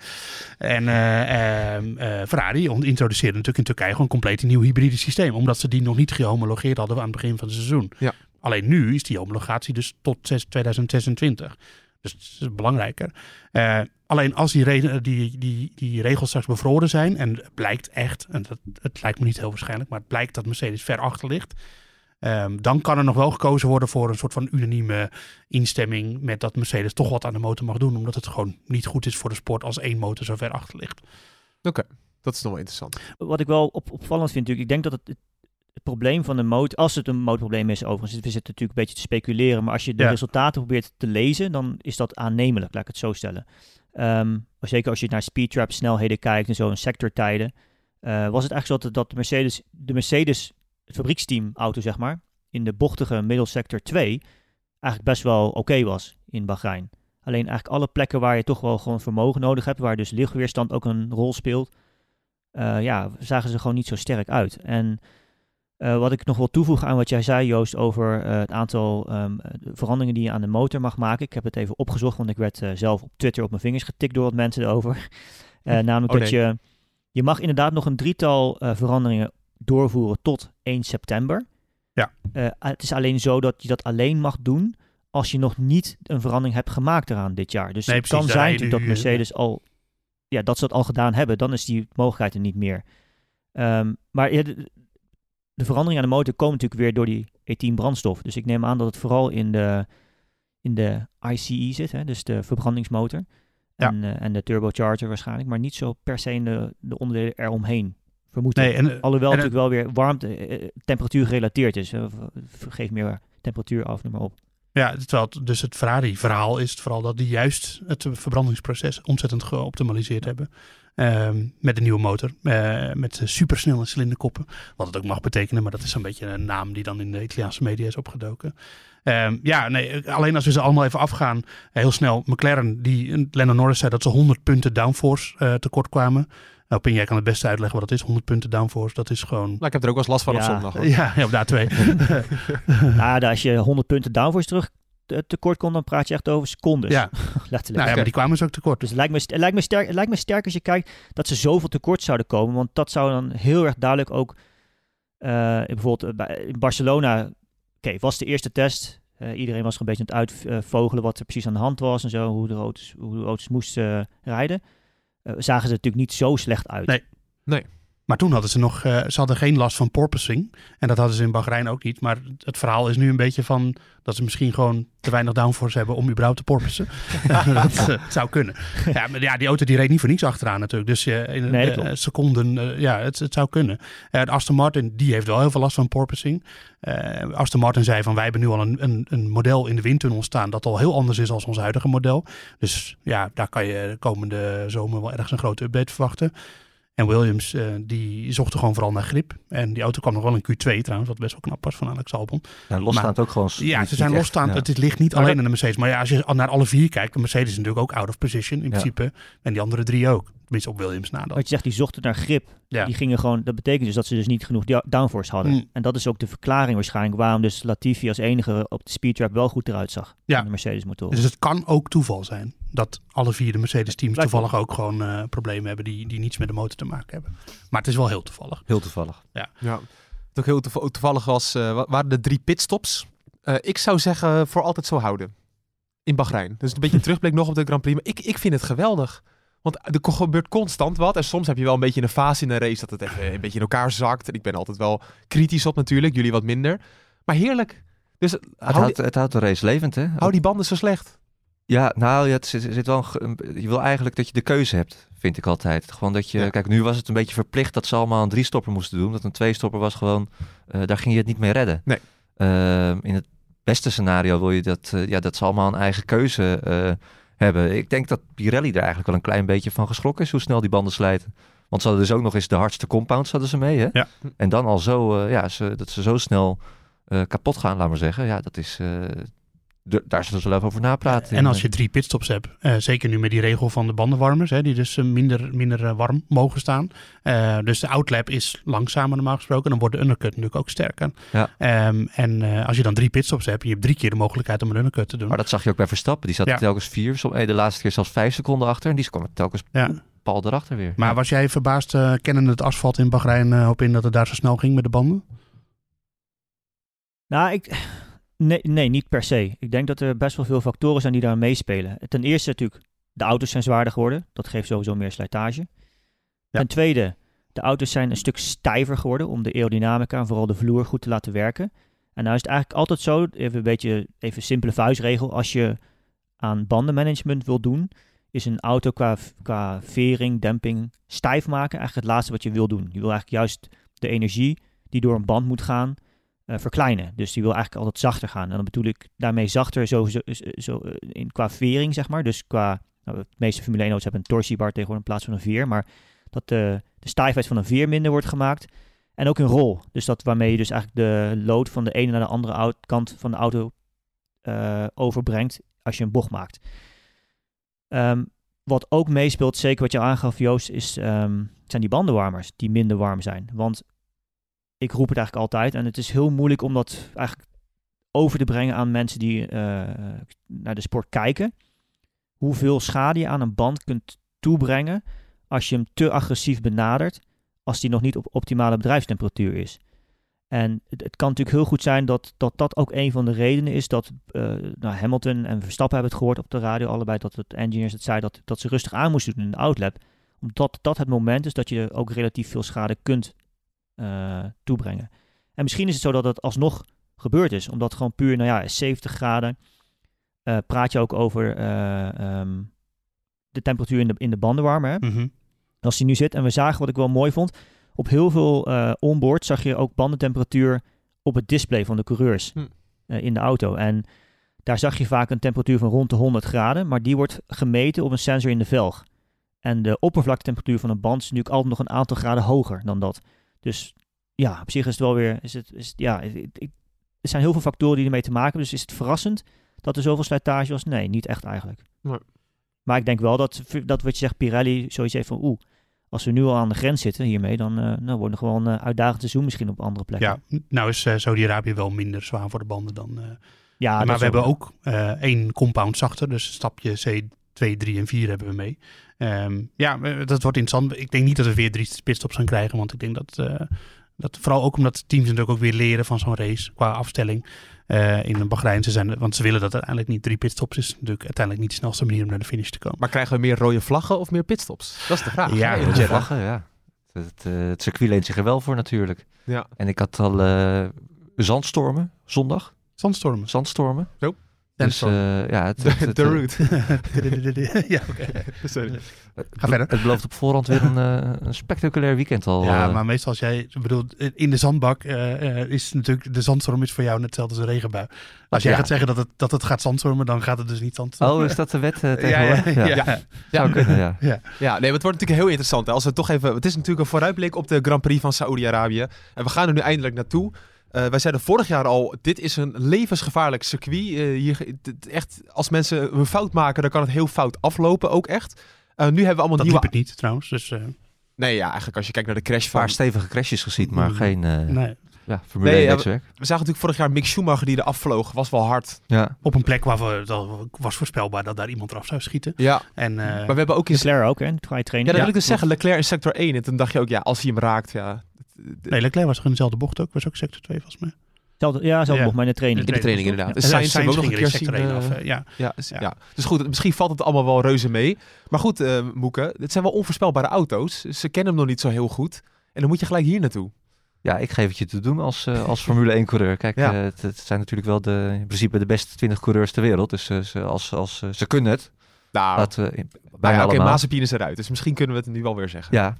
En eh, ehm, eh, Ferrari introduceerde natuurlijk in Turkije gewoon compleet een nieuw hybride systeem. Omdat ze die nog niet gehomologeerd hadden aan het begin van het seizoen. Ja. Alleen nu is die homologatie dus tot 6 2026. Dus dat is belangrijker. Eh, alleen als die, re- die, die, die regels straks bevroren zijn en het blijkt echt, en dat, het lijkt me niet heel waarschijnlijk, maar het blijkt dat Mercedes ver achter ligt. ehm, dan kan er nog wel gekozen worden voor een soort van unanieme instemming met dat Mercedes toch wat aan de motor mag doen. Omdat het gewoon niet goed is voor de sport als één motor zo ver achter ligt. Dat is nog wel interessant. Wat ik wel op, opvallend vind natuurlijk, ik denk dat het, het, het probleem van de motor, als het een motorprobleem is overigens, we zitten natuurlijk een beetje te speculeren, maar als je de Ja. resultaten probeert te lezen, dan is dat aannemelijk, laat ik het zo stellen. Ehm, zeker als je naar speedtrap snelheden kijkt en zo en sectortijden, eh, was het eigenlijk zo dat, dat de Mercedes, de Mercedes, het fabrieksteam auto zeg maar, in de bochtige middelsector 2 eigenlijk best wel oké was in Bahrein. Alleen eigenlijk alle plekken waar je toch wel gewoon vermogen nodig hebt, waar dus lichtweerstand ook een rol speelt, eh, ja, zagen ze gewoon niet zo sterk uit. En eh, wat ik nog wil toevoegen aan wat jij zei, Joost, over eh, het aantal ehm, de veranderingen die je aan de motor mag maken. Ik heb het even opgezocht, want ik werd eh, zelf op Twitter op mijn vingers getikt door wat mensen erover. [LAUGHS] Eh, namelijk Oh, dat je, je mag inderdaad nog een drietal veranderingen doorvoeren tot 1 september. Ja. Het is alleen zo dat je dat alleen mag doen als je nog niet een verandering hebt gemaakt eraan dit jaar. Dus Nee, het precies, kan zijn natuurlijk dat Mercedes al, ja, dat ze dat al gedaan hebben. Dan is die mogelijkheid er niet meer. Ehm, maar ja, de, de verandering aan de motor komt natuurlijk weer door die E10 brandstof. Dus ik neem aan dat het vooral in de, in de ICE zit, hè, dus de verbrandingsmotor. Ja. En, eh, en de turbocharger waarschijnlijk, maar niet zo per se in de, de onderdelen eromheen. Vermoed. Nee, en, eh, Alhoewel en natuurlijk wel weer warmte, eh, temperatuur gerelateerd is. Geef meer temperatuur af, noem maar op. Ja, terwijl het, dus het Ferrari-verhaal is het vooral dat die juist het verbrandingsproces ontzettend geoptimaliseerd hebben. Ehm, met een nieuwe motor, eh, met supersnelle cilinderkoppen. Wat het ook mag betekenen, maar dat is een beetje een naam die dan in de Italiaanse media is opgedoken. Ehm, ja, nee, alleen als we ze allemaal even afgaan, heel snel. McLaren, die, Lennon Norris zei dat ze 100 punten downforce eh, tekort kwamen. Nou, Pin, jij kan het beste uitleggen wat dat is. 100 punten downforce, dat is gewoon... Nou, ik heb er ook wel eens last van op Ja. zondag. hoor. [LAUGHS] Ja, ja, op de A2. [LAUGHS] [LAUGHS] Nou, als je 100 punten downforce terug tekort komt, dan praat je echt over secondes. ja, [LAUGHS] Letterlijk. nou ja, maar die kwamen dus ook tekort. Dus het lijkt, me, het, lijkt me sterk, het lijkt me sterk als je kijkt dat ze zoveel tekort zouden komen. Want dat zou dan heel erg duidelijk ook... eh, bijvoorbeeld eh, bij, in Barcelona... Oké, was de eerste test. Eh, iedereen was er een beetje aan het uitvogelen wat er precies aan de hand was en zo. Hoe de auto's, hoe de auto's moesten eh, rijden. Eh, zagen ze natuurlijk niet zo slecht uit. Nee. Maar toen hadden ze nog, eh, ze hadden geen last van porpoising. En dat hadden ze in Bahrein ook niet. Maar het verhaal is nu een beetje van dat ze misschien gewoon te weinig downforce hebben om überhaupt te porpoisen. [LAUGHS] [LAUGHS] dat eh, zou kunnen. Ja, maar ja, die auto die reed niet voor niets achteraan natuurlijk. Dus eh, in Nee, klopt. seconden, ja, het, het zou kunnen. De Aston Martin, die heeft wel heel veel last van porpoising. Aston Martin zei van wij hebben nu al een, een, een model in de windtunnel staan dat al heel anders is dan ons huidige model. Dus ja, daar kan je de komende zomer wel ergens een grote update verwachten. En Williams, eh, die zochten gewoon vooral naar grip. En die auto kwam nog wel in Q2 trouwens, wat best wel knap was van Alex Albon. Nou, losstaand ook gewoon. Ja, ze zijn losstaand. ja. Het is- ligt niet Maar alleen dat- in de Mercedes. Maar ja, als je naar alle vier kijkt, de Mercedes is natuurlijk ook out of position in Ja. principe. En die andere drie ook. Tenminste op Williams na dan. Wat je zegt, die zochten naar grip. Ja. Die gingen gewoon, dat betekent dus dat ze dus niet genoeg downforce hadden. Mm. En dat is ook de verklaring waarschijnlijk waarom dus Latifi als enige op de speedtrap wel goed eruut zag. Ja. aan de Mercedes motor. Dus het kan ook toeval zijn dat alle vier de Mercedes teams Lijkt toevallig ook gewoon eh, problemen hebben die, die niets met de motor te maken hebben. Maar het is wel heel toevallig. Heel toevallig. Ja. Wat ook heel toev- toevallig was, eh, wa- waren de drie pitstops. Eh, ik zou zeggen, voor altijd zo houden. In Bahrein. Dus een beetje een terugblik nog op de Grand Prix. Maar ik, ik vind het geweldig. Want er gebeurt constant wat. En soms heb je wel een beetje een fase in een race dat het even een beetje in elkaar zakt. En ik ben altijd wel kritisch op natuurlijk. Jullie wat minder. Maar heerlijk. Dus Het hou, houdt, het houdt de race levend, hè? hou die banden zo slecht. Ja, nou, ja, het zit, zit wel een je wil eigenlijk dat je de keuze hebt, vind ik altijd. Gewoon dat je, Ja. kijk, nu was het een beetje verplicht dat ze allemaal een drie-stopper moesten doen. Dat een twee-stopper was gewoon, eh, daar ging je het niet mee redden. Nee. Ehm, in het beste scenario wil je dat, eh, ja, dat ze allemaal een eigen keuze eh, hebben. Ik denk dat Pirelli er eigenlijk wel een klein beetje van geschrokken is, hoe snel die banden slijten. Want ze hadden dus ook nog eens de hardste compounds hadden ze mee, hè? Ja. En dan al zo, ja, ze, dat ze zo snel kapot gaan, laat maar zeggen. Ja, dat is, de- daar zullen ze wel even over napraten. En als je drie pitstops hebt, eh, zeker nu met die regel van de bandenwarmers, hè, die dus eh, minder, minder eh, warm mogen staan. Eh, dus de outlap is langzamer normaal gesproken. Dan wordt de undercut natuurlijk ook sterker. Ja. Ehm, en eh, als je dan drie pitstops hebt, je hebt drie keer de mogelijkheid om een undercut te doen. Maar dat zag je ook bij Verstappen. Die zat Ja. telkens vier, som- eh, de laatste keer zelfs vijf seconden achter. En die kwam telkens Ja. pal erachter weer. Maar Ja. was jij verbaasd, uh, kennende het asfalt in Bahrein, eh, op in dat het daar zo snel ging met de banden? Nou, ik, Nee, nee, niet per se. Ik denk dat er best wel veel factoren zijn die daar meespelen. Ten eerste natuurlijk, de auto's zijn zwaarder geworden. Dat geeft sowieso meer slijtage. Ten tweede, de auto's zijn een stuk stijver geworden om de aerodynamica en vooral de vloer goed te laten werken. En nou is het eigenlijk altijd zo, even een beetje even simpele vuistregel, als je aan bandenmanagement wil doen, is een auto qua, qua vering, demping, stijf maken eigenlijk het laatste wat je wil doen. Je wil eigenlijk juist de energie die door een band moet gaan, eh, verkleinen. Dus die wil eigenlijk altijd zachter gaan. En dan bedoel ik daarmee zachter zo, zo, zo, eh, in, qua vering, zeg maar. Dus qua, nou, de meeste Formule 1 auto's hebben een torsiebar tegenwoordig in plaats van een veer. Maar dat de, de stijfheid van een veer minder wordt gemaakt. En ook een rol. Dus dat waarmee je dus eigenlijk de load van de ene naar de andere kant van de auto eh, overbrengt als je een bocht maakt. Ehm, wat ook meespeelt, zeker wat je aangaf Joost, is, ehm, zijn die bandenwarmers die minder warm zijn. Want ik roep het eigenlijk altijd en het is heel moeilijk om dat eigenlijk over te brengen aan mensen die eh, naar de sport kijken. Hoeveel schade je aan een band kunt toebrengen als je hem te agressief benadert als die nog niet op optimale bedrijfstemperatuur is. En het, kan natuurlijk heel goed zijn dat, dat dat ook een van de redenen is dat eh, nou, Hamilton en Verstappen hebben het gehoord op de radio allebei, dat het engineers het zei dat, dat ze rustig aan moesten doen in de outlap. Omdat dat het moment is dat je ook relatief veel schade kunt eh, toebrengen. En misschien is het zo dat het alsnog gebeurd is, omdat gewoon puur, nou ja, 70 graden, eh, praat je ook over eh, ehm, de temperatuur in de, in de bandenwarmer. Hè? Mhm. als die nu zit. En we zagen wat ik wel mooi vond. Op heel veel onboard zag je ook bandentemperatuur op het display van de coureurs Hm. in de auto. En daar zag je vaak een temperatuur van rond de 100 graden, maar die wordt gemeten op een sensor in de velg. En de oppervlaktetemperatuur van een band is natuurlijk altijd nog een aantal graden hoger dan dat. Dus ja, op zich is het wel weer. Is het, is, ja, ik- ik- er zijn heel veel factoren die ermee te maken hebben. Dus is het verrassend dat er zoveel slijtage was? Nee, niet echt eigenlijk. Nee. Maar ik denk wel dat, dat wat je zegt, Pirelli zoiets heeft van oeh, als we nu al aan de grens zitten hiermee, dan eh, nou, wordt het gewoon een eh, uitdagend seizoen misschien op andere plekken. Ja, nou is eh, Saudi-Arabië wel minder zwaar voor de banden dan... Ja, maar we hebben ook één compound zachter, dus stapje C2, 3 en 4 hebben we mee. Ehm, ja, eh, dat wordt interessant. Ik denk niet dat we weer drie pitstops gaan krijgen, want ik denk dat, eh, dat vooral ook omdat teams natuurlijk ook weer leren van zo'n race qua afstelling. eh, in een Bahrein, ze zijn, want ze willen dat uiteindelijk niet. Drie pitstops is natuurlijk uiteindelijk niet de snelste manier om naar de finish te komen. Maar krijgen we meer rode vlaggen of meer pitstops? Dat is de vraag. Ja, Jeddah. is Vlaggen, ja. Het, eh, circuit leent zich er wel voor natuurlijk. Ja. En ik had al eh, zandstormen zondag. Zandstormen. Zandstormen. Zo. Dus eh, ja, het, [LAUGHS] De, het, het, de route. [LAUGHS] ja, oké. Sorry. het- Ga verder. Het belooft op voorhand weer een, eh, een spectaculair weekend al. Ja, eh. maar meestal als jij, bedoel, in de zandbak eh, eh, is natuurlijk, de zandstorm is voor jou net hetzelfde als een regenbui. Als jij Ja. gaat zeggen dat het, dat het gaat zandstormen, dan gaat het dus niet zandstormen. Oh, is dat de wet [LAUGHS] ja, tegenwoordig? ja, Ja, ja. Ja. Zou kunnen, ja. Ja, nee, maar het wordt natuurlijk heel interessant. Hè. Als we toch even, het is natuurlijk een vooruitblik op de Grand Prix van Saoedi-Arabië. En we gaan er nu eindelijk naartoe. Eh, wij zeiden vorig jaar al, dit is een levensgevaarlijk circuit. Eh, hier, echt, als mensen een fout maken, dan kan het heel fout aflopen, ook echt. Eh, nu hebben we allemaal Dat nieuwe... liep het niet trouwens. Dus, eh, Nee, ja, eigenlijk als je kijkt naar de crash Een van... paar stevige crashes gezien, maar Mm. geen eh nee. ja, Formule Nee, 1 ja, netwerk. We zagen natuurlijk vorig jaar Mick Schumacher die er afvloog. Was wel hard. Ja. Op een plek waar we, dat was voorspelbaar dat daar iemand eraf zou schieten. Ja, En, eh, maar we hebben ook in... Leclerc ook, hè? Je trainen. dat Ja, wil ik dus zeggen. Leclerc in sector 1. En toen dacht je ook, ja, als hij hem raakt, ja... nee, Leclerc was er in dezelfde bocht ook. Was ook sector 2 volgens mij. Zelfde, ja, zelfde Ja. bocht, maar in de training. In de training inderdaad. Dus Sainz hebben we ook nog een er keer in zien... sector 1 eh, af. ja. Ja, dus, ja. Ja. dus goed, misschien valt het allemaal wel reuze mee. Maar goed, eh Moeke, het zijn wel onvoorspelbare auto's. Ze kennen hem nog niet zo heel goed. En dan moet je gelijk hier naartoe. ja, ik geef het je te doen als, eh, als Formule 1 coureur. Kijk, Ja. het, het zijn natuurlijk wel de, in principe de beste 20 coureurs ter wereld. Dus eh, ze, als, als, ze kunnen het. Nou, Laten we, nou ja, oké, allemaal. Mazepin is eruit. Dus misschien kunnen we het nu wel weer zeggen. Ja,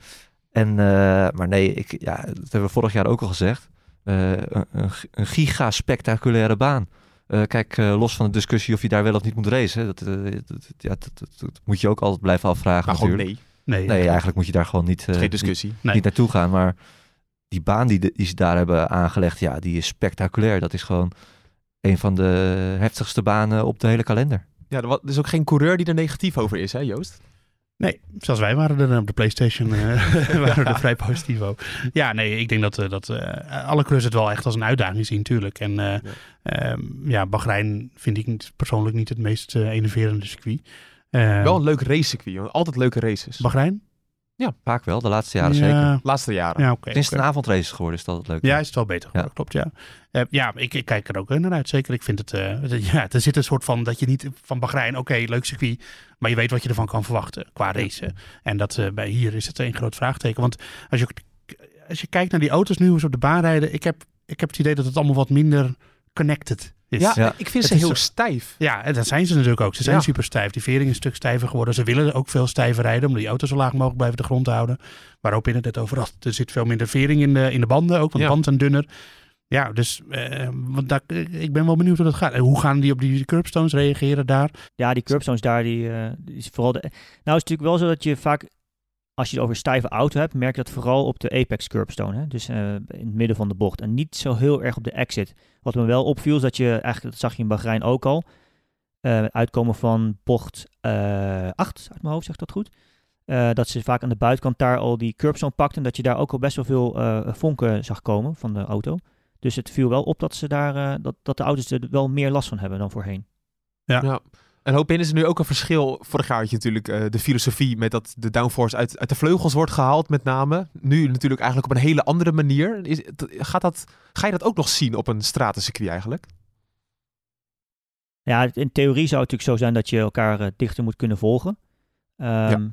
en, eh, maar nee, ik, ja, dat hebben we vorig jaar ook al gezegd. Eh, een, een, een giga-spectaculaire baan. Eh, kijk, eh, los van de discussie of je daar wel of niet moet racen. Dat, eh, dat, ja, dat, dat- dat moet je ook altijd blijven afvragen maar gewoon natuurlijk. nee, Nee, Nee, eigenlijk moet je daar gewoon niet, eh, geen niet, discussie. Nee. niet naartoe gaan. Maar die baan die, de- die ze daar hebben aangelegd, ja, die is spectaculair. Dat is gewoon een van de heftigste banen op de hele kalender. Ja, er er is ook geen coureur die er negatief over is, hè Joost? Nee, zelfs wij waren er op de PlayStation eh, [LAUGHS] waren er vrij positief over. Ja, nee, ik denk dat, eh, dat eh, alle coureurs het wel echt als een uitdaging zien, natuurlijk. En eh, ehm, ja, Bahrein vind ik persoonlijk niet het meest enerverende circuit. Eh, Wel een leuk racecircuit, altijd leuke races. Bahrein? Vaak wel, de laatste jaren zeker. ja, Laatste jaren. ja oké. Het is een avondrace geworden, is dat het leuke. Ja, is het wel beter geworden, klopt, ja. Eh, ja, ik, ik kijk er ook naar uit, zeker. Ik vind het, eh, [LAUGHS] ja, er zit een soort van, dat je niet van Bahrein, oké, leuk circuit, maar je weet wat je ervan kan verwachten qua racen. En dat eh, bij hier is het een groot vraagteken. Want als je, als je kijkt naar die auto's nu, hoe ze op de baan rijden, ik heb, ik heb het idee dat het allemaal wat minder connected is. Ja, Ja. ik vind Het ze heel zo- stijf. Ja, en dat zijn ze natuurlijk ook. Ze zijn Ja. super stijf. Die vering is een stuk stijver geworden. Ze willen ook veel stijver rijden om die auto's zo laag mogelijk boven de grond te houden. Waarop in het net over had. Er zit veel minder vering in de, in de banden ook, want Ja. de banden zijn dunner. Ja, dus eh, want daar, ik ben wel benieuwd hoe dat gaat. En hoe gaan die op die curbstones reageren daar? Ja, die curbstones daar, die, eh, die is vooral... De... Nou is het natuurlijk wel zo dat je vaak, als je het over stijve auto hebt, merk je dat vooral op de apex curbstone. Hè? Dus eh, in het midden van de bocht. En niet zo heel erg op de exit. Wat me wel opviel is dat je, eigenlijk dat zag je in Bahrein ook al, eh, uitkomen van bocht eh 8, uit mijn hoofd zegt dat goed. Eh, dat ze vaak aan de buitenkant daar al die curbstone pakten. En dat je daar ook al best wel veel eh, vonken zag komen van de auto. Dus het viel wel op dat, ze daar, eh, dat, dat de auto's er wel meer last van hebben dan voorheen. Ja. En hoop in is er nu ook een verschil. Vorig jaar had je natuurlijk eh, de filosofie met dat de downforce uit, uit de vleugels wordt gehaald met name. Nu natuurlijk eigenlijk op een hele andere manier. Is, gaat dat, ga je dat ook nog zien op een stratencircuit eigenlijk? Ja, in theorie zou het natuurlijk zo zijn dat je elkaar eh, dichter moet kunnen volgen. Ehm,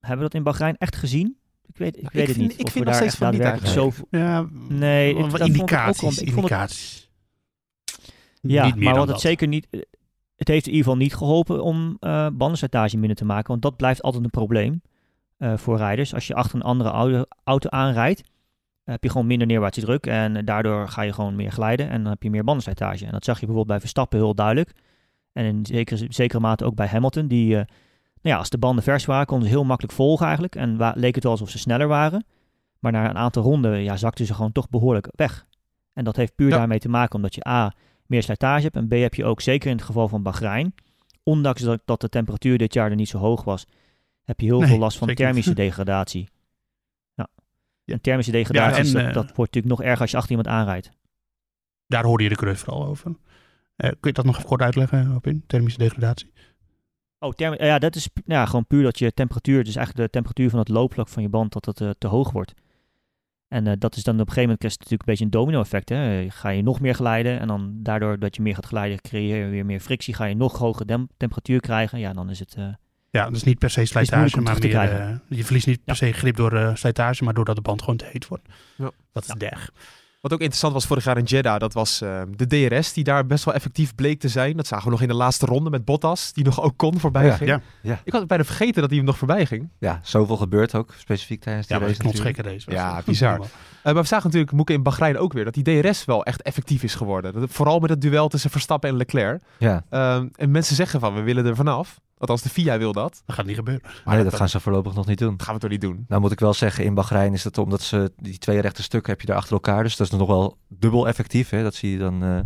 Hebben we dat in Bahrein echt gezien? Ik weet, ik weet ik het vind- niet. ik of vind we nog daar steeds echt van niet zo... Ja, Nee, wat ik- dat vond ik ook indicaties. vond het-. Ja, Niet meer maar wat het zeker niet... Het heeft in ieder geval niet geholpen om eh bandenslijtage minder te maken. Want dat blijft altijd een probleem eh, voor rijders. Als je achter een andere auto, auto aanrijdt, heb je gewoon minder neerwaartse druk. En daardoor ga je gewoon meer glijden en dan heb je meer bandenslijtage. En dat zag je bijvoorbeeld bij Verstappen heel duidelijk. En in zekere, zekere mate ook bij Hamilton. Die, eh, nou ja, als de banden vers waren, konden ze heel makkelijk volgen eigenlijk. En leek het wel alsof ze sneller waren. Maar na een aantal ronden ja, zakten ze gewoon toch behoorlijk weg. En dat heeft puur Ja. daarmee te maken omdat je A, meer slijtage hebt. En B, heb je ook zeker in het geval van Bahrein, ondanks dat, dat de temperatuur dit jaar er niet zo hoog was, heb je heel Nee, veel last van thermische niet. degradatie. [LAUGHS] Ja. Ja. En thermische degradatie, en, is- dat, eh, dat wordt natuurlijk nog erger als je achter iemand aanrijdt. Daar hoorde je de cruz vooral over. Eh, kun je dat nog even kort uitleggen, op in thermische degradatie? Oh, ja, dat is pu- ja, gewoon puur dat je temperatuur, dus eigenlijk de temperatuur van het loopvlak van je band, dat dat eh, te hoog wordt. En eh, dat is dan op een gegeven moment krijg je natuurlijk een beetje een domino-effect. Hè? Eh, Ga je nog meer glijden en dan daardoor dat je meer gaat glijden, creëer je weer meer frictie. Ga je nog hogere dem- temperatuur krijgen, ja, dan is het... eh, Ja, dus niet per se slijtage, maar meer... je verliest niet per Ja. se grip door eh, slijtage, maar doordat de band gewoon te heet wordt. Ja. Dat is derg. Wat ook interessant was vorig jaar in Jeddah, dat was eh, de DRS die daar best wel effectief bleek te zijn. Dat zagen we nog in de laatste ronde met Bottas, die nog ook kon voorbij Ja, ging. ja. Ja. Ik had bijna vergeten dat hij hem nog voorbij ging. Ja, zoveel gebeurt ook, specifiek tijdens die Ja, race het [LAUGHS] Ja, het. bizar. Eh, maar we zagen natuurlijk, Moeke, in Bahrein ook weer, dat die DRS wel echt effectief is geworden. Dat, vooral met het duel tussen Verstappen en Leclerc. Ja, Ehm, en mensen zeggen van, we willen er vanaf. Althans, de FIA wil dat. Dat gaat niet gebeuren. maar nee, dat- dat gaan ze voorlopig nog niet doen. Dat gaan we toch niet doen. Nou moet ik wel zeggen, in Bahrein is het omdat ze die twee rechte stukken heb je daar achter elkaar. Dus dat is nog wel dubbel effectief. Hè? Dat zie je dan eh,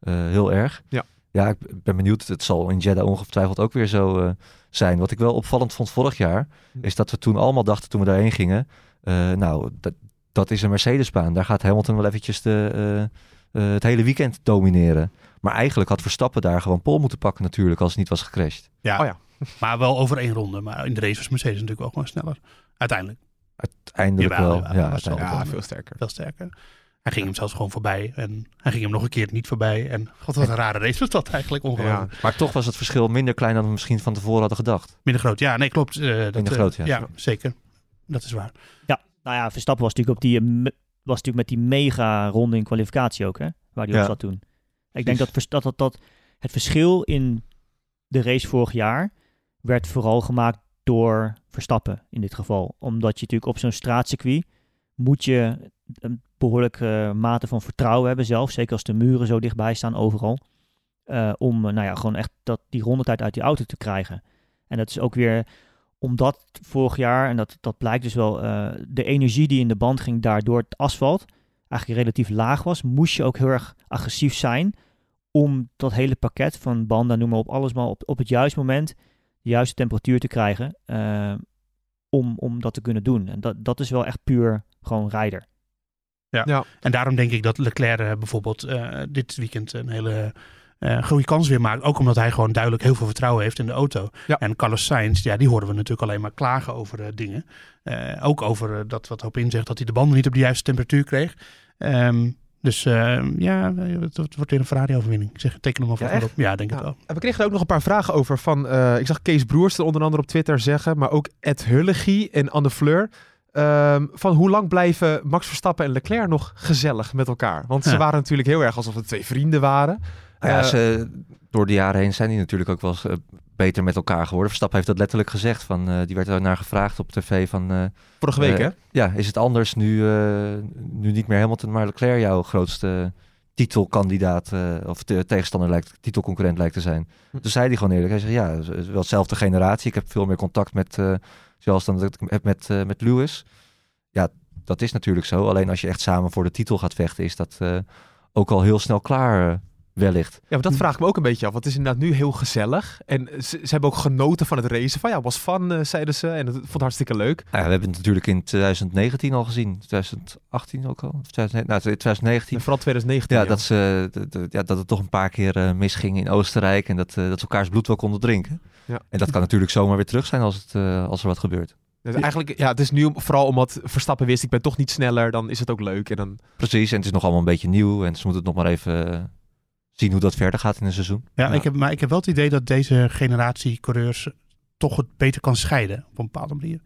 eh, heel erg. Ja. Ja, ik ben benieuwd. Het zal in Jeddah ongetwijfeld ook weer zo eh, zijn. Wat ik wel opvallend vond vorig jaar, Hm. is dat we toen allemaal dachten toen we daarheen gingen. eh, nou, dat, dat is een Mercedesbaan. Daar gaat Hamilton wel eventjes de, eh, eh, het hele weekend domineren. Maar eigenlijk had Verstappen daar gewoon pol moeten pakken natuurlijk als het niet was gecrashed. Ja. Oh ja. Maar wel over één ronde. Maar in de race was Mercedes natuurlijk wel gewoon sneller. Uiteindelijk. Uiteindelijk Jawel, wel. jawel, ja, uiteindelijk Ja, wel. veel sterker. Veel sterker. Hij ging hem zelfs gewoon voorbij. En hij ging hem nog een keer niet voorbij. En god, wat een rare race was dat eigenlijk. Ongelooflijk. Maar toch was het verschil minder klein dan we misschien van tevoren hadden gedacht. Minder groot. Ja, nee, klopt. Eh, dat, Minder eh, groot, ja. Ja, zeker. Dat is waar. Nou ja, Verstappen was natuurlijk, op die, eh, was natuurlijk met die mega ronde in kwalificatie ook, hè? Waar Ja. op zat toen. Ik denk dat, dat, dat, dat het verschil in de race vorig jaar werd vooral gemaakt door Verstappen in dit geval. Omdat je natuurlijk op zo'n straatcircuit moet je een behoorlijke mate van vertrouwen hebben zelf. Zeker als de muren zo dichtbij staan overal. eh, om eh, nou ja, gewoon echt dat, die rondetijd uit die auto te krijgen. En dat is ook weer omdat vorig jaar, en dat, dat blijkt dus wel, eh, de energie die in de band ging daardoor het asfalt eigenlijk relatief laag was, moest je ook heel erg agressief zijn om dat hele pakket van banden, noem maar op, alles maar op, op het juiste moment de juiste temperatuur te krijgen eh, om, om dat te kunnen doen. En dat, dat is wel echt puur gewoon rijder. En daarom denk ik dat Leclerc eh, bijvoorbeeld eh, dit weekend een hele eh goede kans weer maakt. Ook omdat hij gewoon duidelijk heel veel vertrouwen heeft in de auto. Ja. En Carlos Sainz, ja, die horen we natuurlijk alleen maar klagen over eh, dingen. Eh, ook over dat wat Hopin zegt, dat hij de banden niet op de juiste temperatuur kreeg. Ehm, dus eh, ja, het, wordt weer een Ferrari-overwinning. Ik zeg, teken hem alvast Ja, op. Ja, denk het Ja. wel. En we kregen er ook nog een paar vragen over van, ik zag Kees Broers er onder andere op Twitter zeggen, maar ook Ed Hullegie en Anne Fleur. ehm, van hoe lang blijven Max Verstappen en Leclerc nog gezellig met elkaar? Want ze waren natuurlijk heel erg alsof het twee vrienden waren. Nou ja, Eh, ze, door de jaren heen zijn die natuurlijk ook wel eens, eh, beter met elkaar geworden. Verstappen heeft dat letterlijk gezegd. Van, eh, die werd er naar gevraagd op tv van... Vorige week, hè? Ja, is het anders nu, nu niet meer Hamilton, maar Leclerc jouw grootste titelkandidaat of te- tegenstander lijkt, titelconcurrent lijkt te zijn. Hm. Dus zei hij gewoon eerlijk. Hij zei ja, het is wel dezelfde generatie. Ik heb veel meer contact met, zoals dan dat ik heb met, met Lewis. Ja, dat is natuurlijk zo. Alleen als je echt samen voor de titel gaat vechten, is dat ook al heel snel klaar wellicht. Ja, maar dat vraag ik me ook een beetje af. Want het is inderdaad nu heel gezellig. En ze, ze hebben ook genoten van het racen. Van ja, was fun, eh, zeiden ze. En het vond het hartstikke leuk. Nou ja, we hebben het natuurlijk in 2019 al gezien. 2018 ook al. Of 2000 nou, 2019. En vooral 2019. Ja, ja. dat, ze, ja, dat het toch een paar keer eh, misging in Oostenrijk. En dat, eh, dat ze elkaars bloed wel konden drinken. Ja. En dat kan natuurlijk zomaar weer terug zijn als, het, als er wat gebeurt. Dus eigenlijk, ja, het is nu vooral omdat Verstappen wist, ik ben toch niet sneller. Dan is het ook leuk. En dan, Precies, en het is nog allemaal een beetje nieuw. En ze moeten het nog maar even zien hoe dat verder gaat in een seizoen. Ja, Ja. Ik heb, maar ik heb wel het idee dat deze generatie coureurs toch het beter kan scheiden op een bepaalde manier.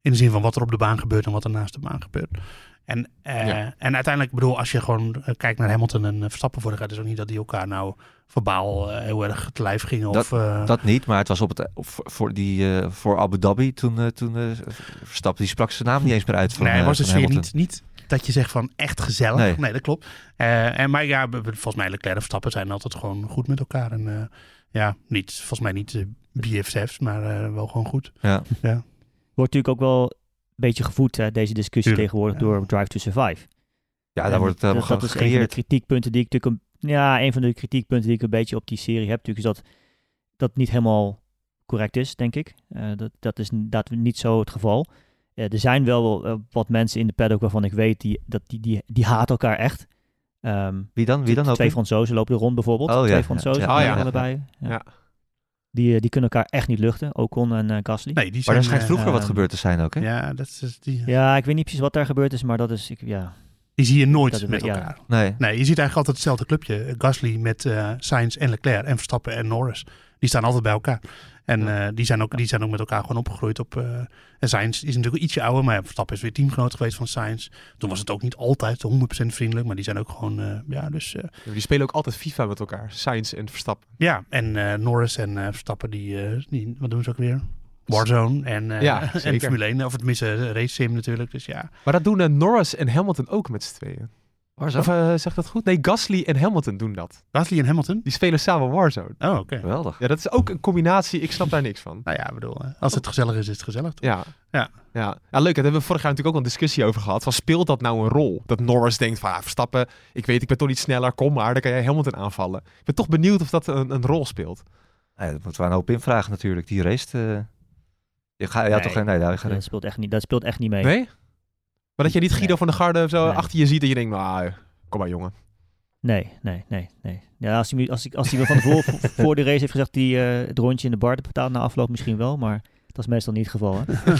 In de zin van wat er op de baan gebeurt en wat er naast de baan gebeurt. En, eh, Ja. en uiteindelijk, bedoel, als je gewoon eh, kijkt naar Hamilton en eh, Verstappen voor de gaat, is ook niet dat die elkaar nou verbaal heel erg te lijf gingen. Dat- of, Dat niet, maar het was op het, voor, voor, die, voor Abu Dhabi toen, toen Verstappen, die sprak zijn naam niet eens meer uit van, nee, was van sfeer Hamilton. niet, niet dat je zegt van echt gezellig. Nee. Nee, dat klopt. Eh, en, maar ja, volgens mij Leclerc en Verstappen zijn altijd gewoon goed met elkaar. En eh, ja, niet, volgens mij niet eh, BFF's, maar eh, wel gewoon goed. Ja. Wordt natuurlijk ook wel een beetje gevoed, hè, deze discussie Tuurlijk, tegenwoordig, ja. door Drive to Survive. ja, En daar wordt het dat, helemaal dat is een van de kritiekpunten die ik natuurlijk... Een, ja, een van de kritiekpunten die ik een beetje op die serie heb, natuurlijk, is dat dat niet helemaal correct is, denk ik. Eh, dat, dat is dat niet zo het geval. Er zijn wel eh, wat mensen in de paddock waarvan ik weet, die, dat die, die, die haten elkaar echt. Ehm, Wie dan? Wie dan ook? Twee Fransozen lopen er rond bijvoorbeeld. Oh, ja, Twee ja, Fransozen, ja. Oh, ja. allebei. Ja. Ja. Die, eh, die kunnen elkaar echt niet luchten, Ocon en eh Gasly. Nee, die Maar zijn, er schijnt eh, vroeger wat gebeurd te zijn ook, hè? Ja, dat is, die, Ja, ik weet niet precies wat daar gebeurd is, maar dat is... Ik, ja. die zie je nooit Dat met elkaar. Nee. Nee, je ziet eigenlijk altijd hetzelfde clubje. Gasly met eh Sainz en Leclerc en Verstappen en Norris. Die staan altijd bij elkaar. En Ja. eh, die, zijn ook, die zijn ook met elkaar gewoon opgegroeid. Op, eh, en Sainz is natuurlijk ietsje ouder, maar Verstappen is weer teamgenoot geweest van Sainz. Toen was het ook niet altijd 100% vriendelijk, maar die zijn ook gewoon, eh, ja, dus... Ja, die spelen ook altijd FIFA met elkaar. Sainz en Verstappen. ja, en Norris en Verstappen, die, die, wat doen ze ook weer? Warzone en, Ja, [LAUGHS] en zeker. Formule 1, of tenminste eh, race sim natuurlijk. Dus ja, Maar dat doen Norris en Hamilton ook met z'n tweeën. Of eh zeg dat goed? Nee, Gasly en Hamilton doen dat. Gasly en Hamilton. Die spelen samen Warzone. Oh, oké. Geweldig. Ja, dat is ook een combinatie. Ik snap daar niks van. Nou ja, ik bedoel, eh, als het gezellig is, is het gezellig. toch? Ja. Ja. Ja. ja, leuk. Daar hebben we vorig jaar natuurlijk ook al een discussie over gehad. Van, speelt dat nou een rol? Dat Norris denkt van, ah, Verstappen, ik weet, ik ben toch niet sneller, kom maar, dan kan jij Hamilton aanvallen. Ik ben toch benieuwd of dat een, een rol speelt. Ja, dat moeten we een hoop invragen natuurlijk. Die race. eh, je ga, ja, Nee. toch geen. Nee, daar ga Dat, speelt echt niet, dat speelt echt niet mee. Nee? Maar dat je niet Guido Nee. van der Garde zo Nee. achter je ziet en je denkt, nou, kom maar jongen. Nee, nee, nee, nee. Ja, als hij, me- als, ik, als hij van tevoren voor- [LAUGHS] voor de race heeft gezegd die eh, het rondje in de bar betaalt na afloop misschien wel, maar dat is meestal niet het geval. Hè?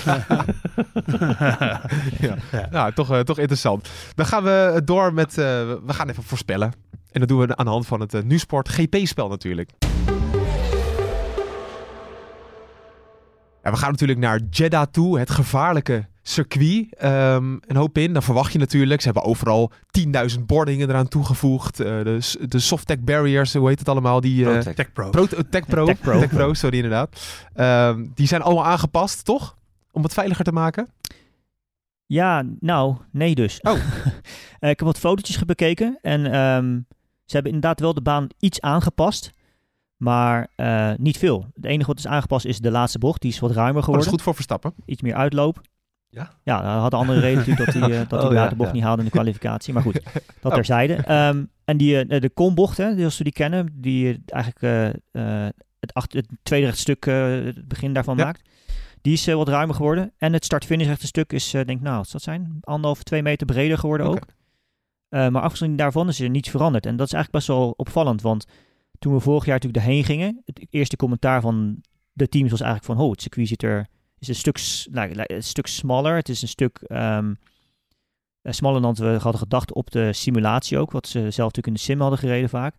[LAUGHS] ja. Nou, toch, eh, toch interessant. Dan gaan we door met, eh, we gaan even voorspellen. En dat doen we aan de hand van het uh, Nusport GP-spel natuurlijk. Ja, we gaan natuurlijk naar Jeddah toe, het gevaarlijke circuit. Ehm, een hoop in, dan verwacht je natuurlijk. Ze hebben overal 10.000 bordingen eraan toegevoegd. Eh, de, de soft-tech barriers, hoe heet het allemaal? Die, eh, Protect. Tech Pro. Pro, eh, Tech Pro. Tech Pro. Tech Pro, sorry inderdaad. Ehm, die zijn allemaal aangepast, toch? Om het veiliger te maken. Ja, nou, nee dus. Oh. [LAUGHS] Eh, ik heb wat fotootjes bekeken en ehm, ze hebben inderdaad wel de baan iets aangepast, maar eh, niet veel. Het enige wat is aangepast is de laatste bocht, die is wat ruimer Oh, dat is geworden. goed voor Verstappen. Iets meer uitloop. Ja? Ja, dat had een andere reden natuurlijk dat hij, eh, [LAUGHS] dat hij Oh, ja, de bocht ja. niet haalde in de kwalificatie. Maar goed, [LAUGHS] dat Oh. terzijde. Ehm, en die, eh, de kombocht, hè, zoals we die kennen, die eigenlijk eh, het, achter, het tweede rechtstuk, het begin daarvan Ja. maakt. Die is wat ruimer geworden. En het start-finish rechtstuk is, denk ik, nou, wat dat zijn? Anderhalf, twee meter breder geworden ook. Maar afgezien daarvan is er niets veranderd. En dat is eigenlijk best wel opvallend, want toen we vorig jaar natuurlijk erheen gingen, het eerste commentaar van de teams was eigenlijk van, oh, het circuit zit er, is een stuk, nou, een stuk smaller. Het is een stuk ehm, eh, smaller dan we hadden gedacht op de simulatie ook, wat ze zelf natuurlijk in de sim hadden gereden vaak.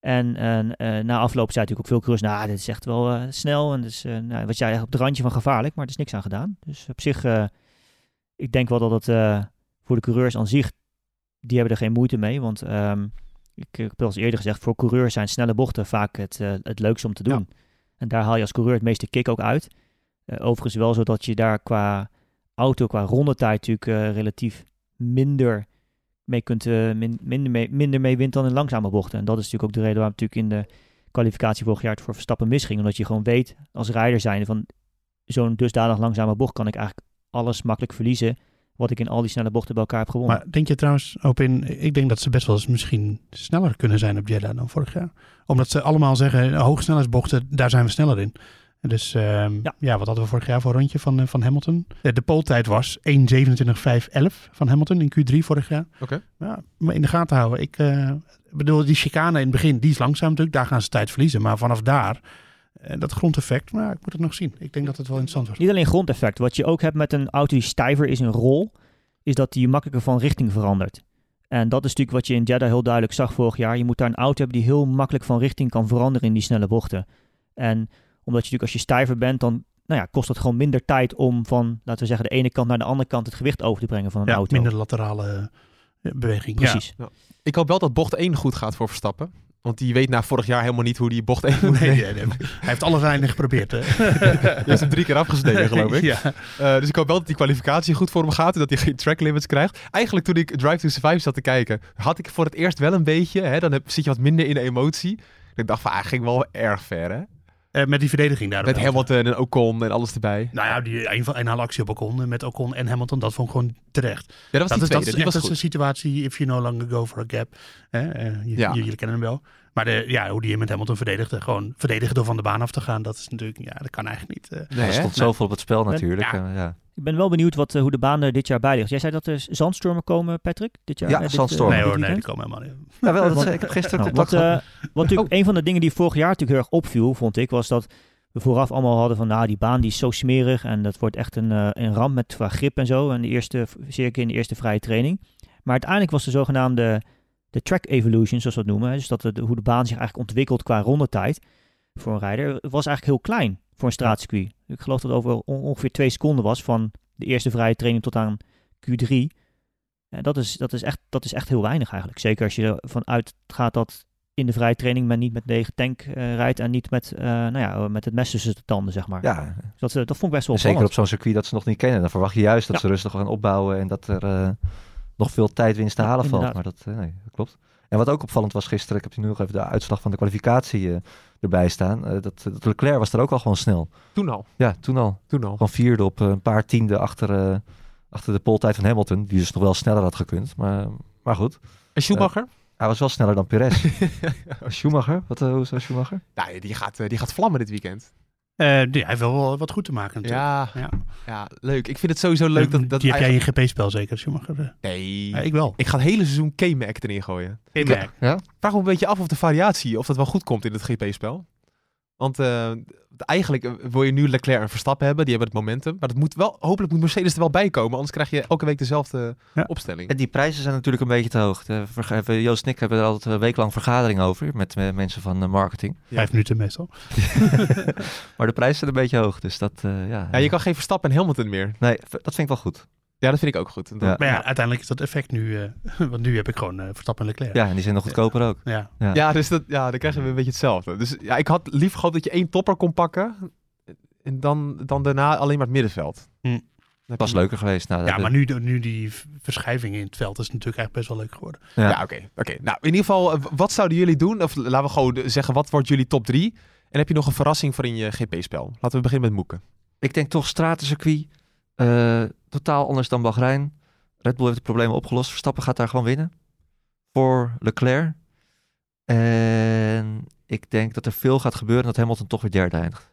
En, en eh, na afloop zei natuurlijk ook veel coureurs, nou, dit is echt wel eh, snel. En dus, eh nou, wat jij op het randje van gevaarlijk, maar er is niks aan gedaan. Dus op zich, ik denk wel dat het voor de coureurs aan zich, die hebben er geen moeite mee. Want ehm, ik, ik heb al eens eerder gezegd, voor coureurs zijn snelle bochten vaak het, het leukste om te doen. En daar haal je als coureur het meeste kick ook uit. Eh, overigens wel zo dat je daar qua auto, qua rondetijd natuurlijk eh, relatief minder mee kunt, eh, min- minder, mee, minder mee wint dan in langzame bochten. En dat is natuurlijk ook de reden waarom natuurlijk in de kwalificatie vorig jaar het voor Verstappen misging. Omdat je gewoon weet als rijder zijnde van zo'n dusdanig langzame bocht kan ik eigenlijk alles makkelijk verliezen wat ik in al die snelle bochten bij elkaar heb gewonnen. Maar denk je trouwens, op in, ik denk dat ze best wel eens misschien sneller kunnen zijn op Jeddah dan vorig jaar. Omdat ze allemaal zeggen, hoogsnelheidsbochten, daar zijn we sneller in. Dus ehm, Ja. ja. wat hadden we vorig jaar voor een rondje van, eh, van Hamilton? De, de pooltijd was 1.27.511 van Hamilton in Q3 vorig jaar. Oké. Ja, maar in de gaten houden. Ik eh, bedoel, die chicane in het begin, die is langzaam natuurlijk. Daar gaan ze tijd verliezen. Maar vanaf daar, eh, dat grondeffect, maar ik moet het nog zien. Ik denk dat het wel interessant wordt. Niet alleen grondeffect. Wat je ook hebt met een auto die stijver is in rol, is dat die makkelijker van richting verandert. En dat is natuurlijk wat je in Jeddah heel duidelijk zag vorig jaar. Je moet daar een auto hebben die heel makkelijk van richting kan veranderen in die snelle bochten. En omdat je natuurlijk als je stijver bent, dan nou ja, kost het gewoon minder tijd om van, laten we zeggen, de ene kant naar de andere kant het gewicht over te brengen van een Ja, auto. minder laterale eh, beweging. Precies. Ik hoop wel dat bocht 1 goed gaat voor Verstappen. Want die weet na vorig jaar helemaal niet hoe die bocht 1 Ja. [LAUGHS] moet Nee, nemen. nee, nee. Hij heeft alle lijnen geprobeerd. Hè? [LAUGHS] Die heeft hem drie keer afgesneden, geloof ik. [LAUGHS] Ja. Eh, dus ik hoop wel dat die kwalificatie goed voor hem gaat en dat hij geen track limits krijgt. Eigenlijk toen ik Drive to Survive zat te kijken, had ik voor het eerst wel een beetje, hè, dan heb, zit je wat minder in de emotie. Ik dacht van, ah, ging wel erg ver, hè? Eh, met die verdediging daar. Met Hamilton en Ocon en alles erbij. Nou ja, die een van een actie op Ocon eh, met Ocon en Hamilton, dat vond ik gewoon terecht. Ja, dat was Dat die is, dat tweede, is die echt was dat is een situatie, if you no longer go for a gap. Hè, eh, Ja. jullie kennen hem wel. Maar de, ja, hoe die met Hamilton verdedigde, gewoon verdedigen door van de baan af te gaan, dat is natuurlijk, ja, dat kan eigenlijk niet. eh. Nee, er stond zoveel op het spel natuurlijk. Ja. ja. Ik ben wel benieuwd wat, eh, hoe de baan er dit jaar bij ligt. Jij zei dat er zandstormen komen, Patrick? Dit jaar, Ja, eh, dit, eh, zandstormen. nee hoor, nee, die komen helemaal niet. Ja, wel, dat, Want- ik heb gisteren Nou, contact wat, gehad. eh, wat natuurlijk een van de dingen die vorig jaar natuurlijk heel erg opviel, vond ik, was dat we vooraf allemaal hadden van, nou, die baan die is zo smerig en dat wordt echt een, eh, een ramp met qua grip en zo. En de eerste, zeker in de eerste vrije training. Maar uiteindelijk was de zogenaamde de track evolution, zoals we dat noemen. Dus dat de, hoe de baan zich eigenlijk ontwikkelt qua rondetijd voor een rijder, was eigenlijk heel klein voor een straatcircuit. Ik geloof dat het over on- ongeveer twee seconden was van de eerste vrije training tot aan Q3. En dat, is, dat, is echt, dat is echt heel weinig eigenlijk. Zeker als je ervan uitgaat dat in de vrije training men niet met lege tank eh, rijdt en niet met, eh, nou ja, met het mes tussen de tanden, zeg maar. ja, Dus dat, eh, dat vond ik best wel zeker op zo'n circuit dat ze nog niet kennen. Dan verwacht je juist dat Ja. ze rustig gaan opbouwen en dat er nog veel tijdwinst te Ja, halen valt. Maar dat, nee, dat klopt. En wat ook opvallend was gisteren, ik heb nu nog even de uitslag van de kwalificatie eh, erbij staan. eh, dat, dat Leclerc was er ook al gewoon snel. Toen al, Ja, toen al. toen al. Gewoon vierde op eh, een paar tienden achter, achter de poltijd van Hamilton. Die dus nog wel sneller had gekund. Maar, maar goed, En Schumacher? hij was wel sneller dan Perez. [LAUGHS] Schumacher? Wat, hoe is Schumacher? nou, die gaat, die gaat vlammen dit weekend. Eh, die- hij heeft wel wat goed te maken natuurlijk. Ja, Ja. ja, leuk. Ik vind het sowieso leuk dat... dat die heb jij in GP-spel zeker, Schumacher? Eh, Nee, ja, ik wel. ik ga het hele seizoen K-Mac erin gooien. Ik merk. vraag me een beetje af of de variatie, of dat wel goed komt in het GP-spel. Want eh, eigenlijk eh, wil je nu Leclerc en Verstappen hebben, die hebben het momentum. Maar dat moet wel, hopelijk moet Mercedes er wel bij komen, anders krijg je elke week dezelfde Ja. opstelling. En die prijzen zijn natuurlijk een beetje te hoog. Joost en ik hebben er altijd een week lang vergadering over met mensen van eh, marketing. Vijf minuten meestal. [LAUGHS] Maar de prijzen zijn een beetje hoog, dus dat, eh, ja. Ja, je kan geen Verstappen en Hamilton meer. Nee, dat vind ik wel goed. Ja, dat vind ik ook goed. Ja. Maar ja, uiteindelijk is dat effect nu, eh, [LAUGHS] want nu heb ik gewoon eh, Verstappen en Leclerc. Ja, en die zijn nog goedkoper ook. Ja. Ja. Ja, dus dat, ja, dan krijgen we een beetje hetzelfde. Dus ja, ik had liever gehoopt dat je één topper kon pakken. En dan, dan daarna alleen maar het middenveld. Hm. Dat was leuker geweest. Nou, Ja, maar nu, nu die verschuiving in het veld is natuurlijk eigenlijk best wel leuk geworden. Ja. Ja, oké. oké. Nou, in ieder geval, eh, wat zouden jullie doen? Of laten we gewoon zeggen, wat wordt jullie top drie? En heb je nog een verrassing voor in je GP-spel? Laten we beginnen met Moeken. Ik denk toch stratencircuit. Eh totaal anders dan Bahrein. Red Bull heeft de problemen opgelost. Verstappen gaat daar gewoon winnen. Voor Leclerc. En ik denk dat er veel gaat gebeuren en dat Hamilton toch weer derde eindigt.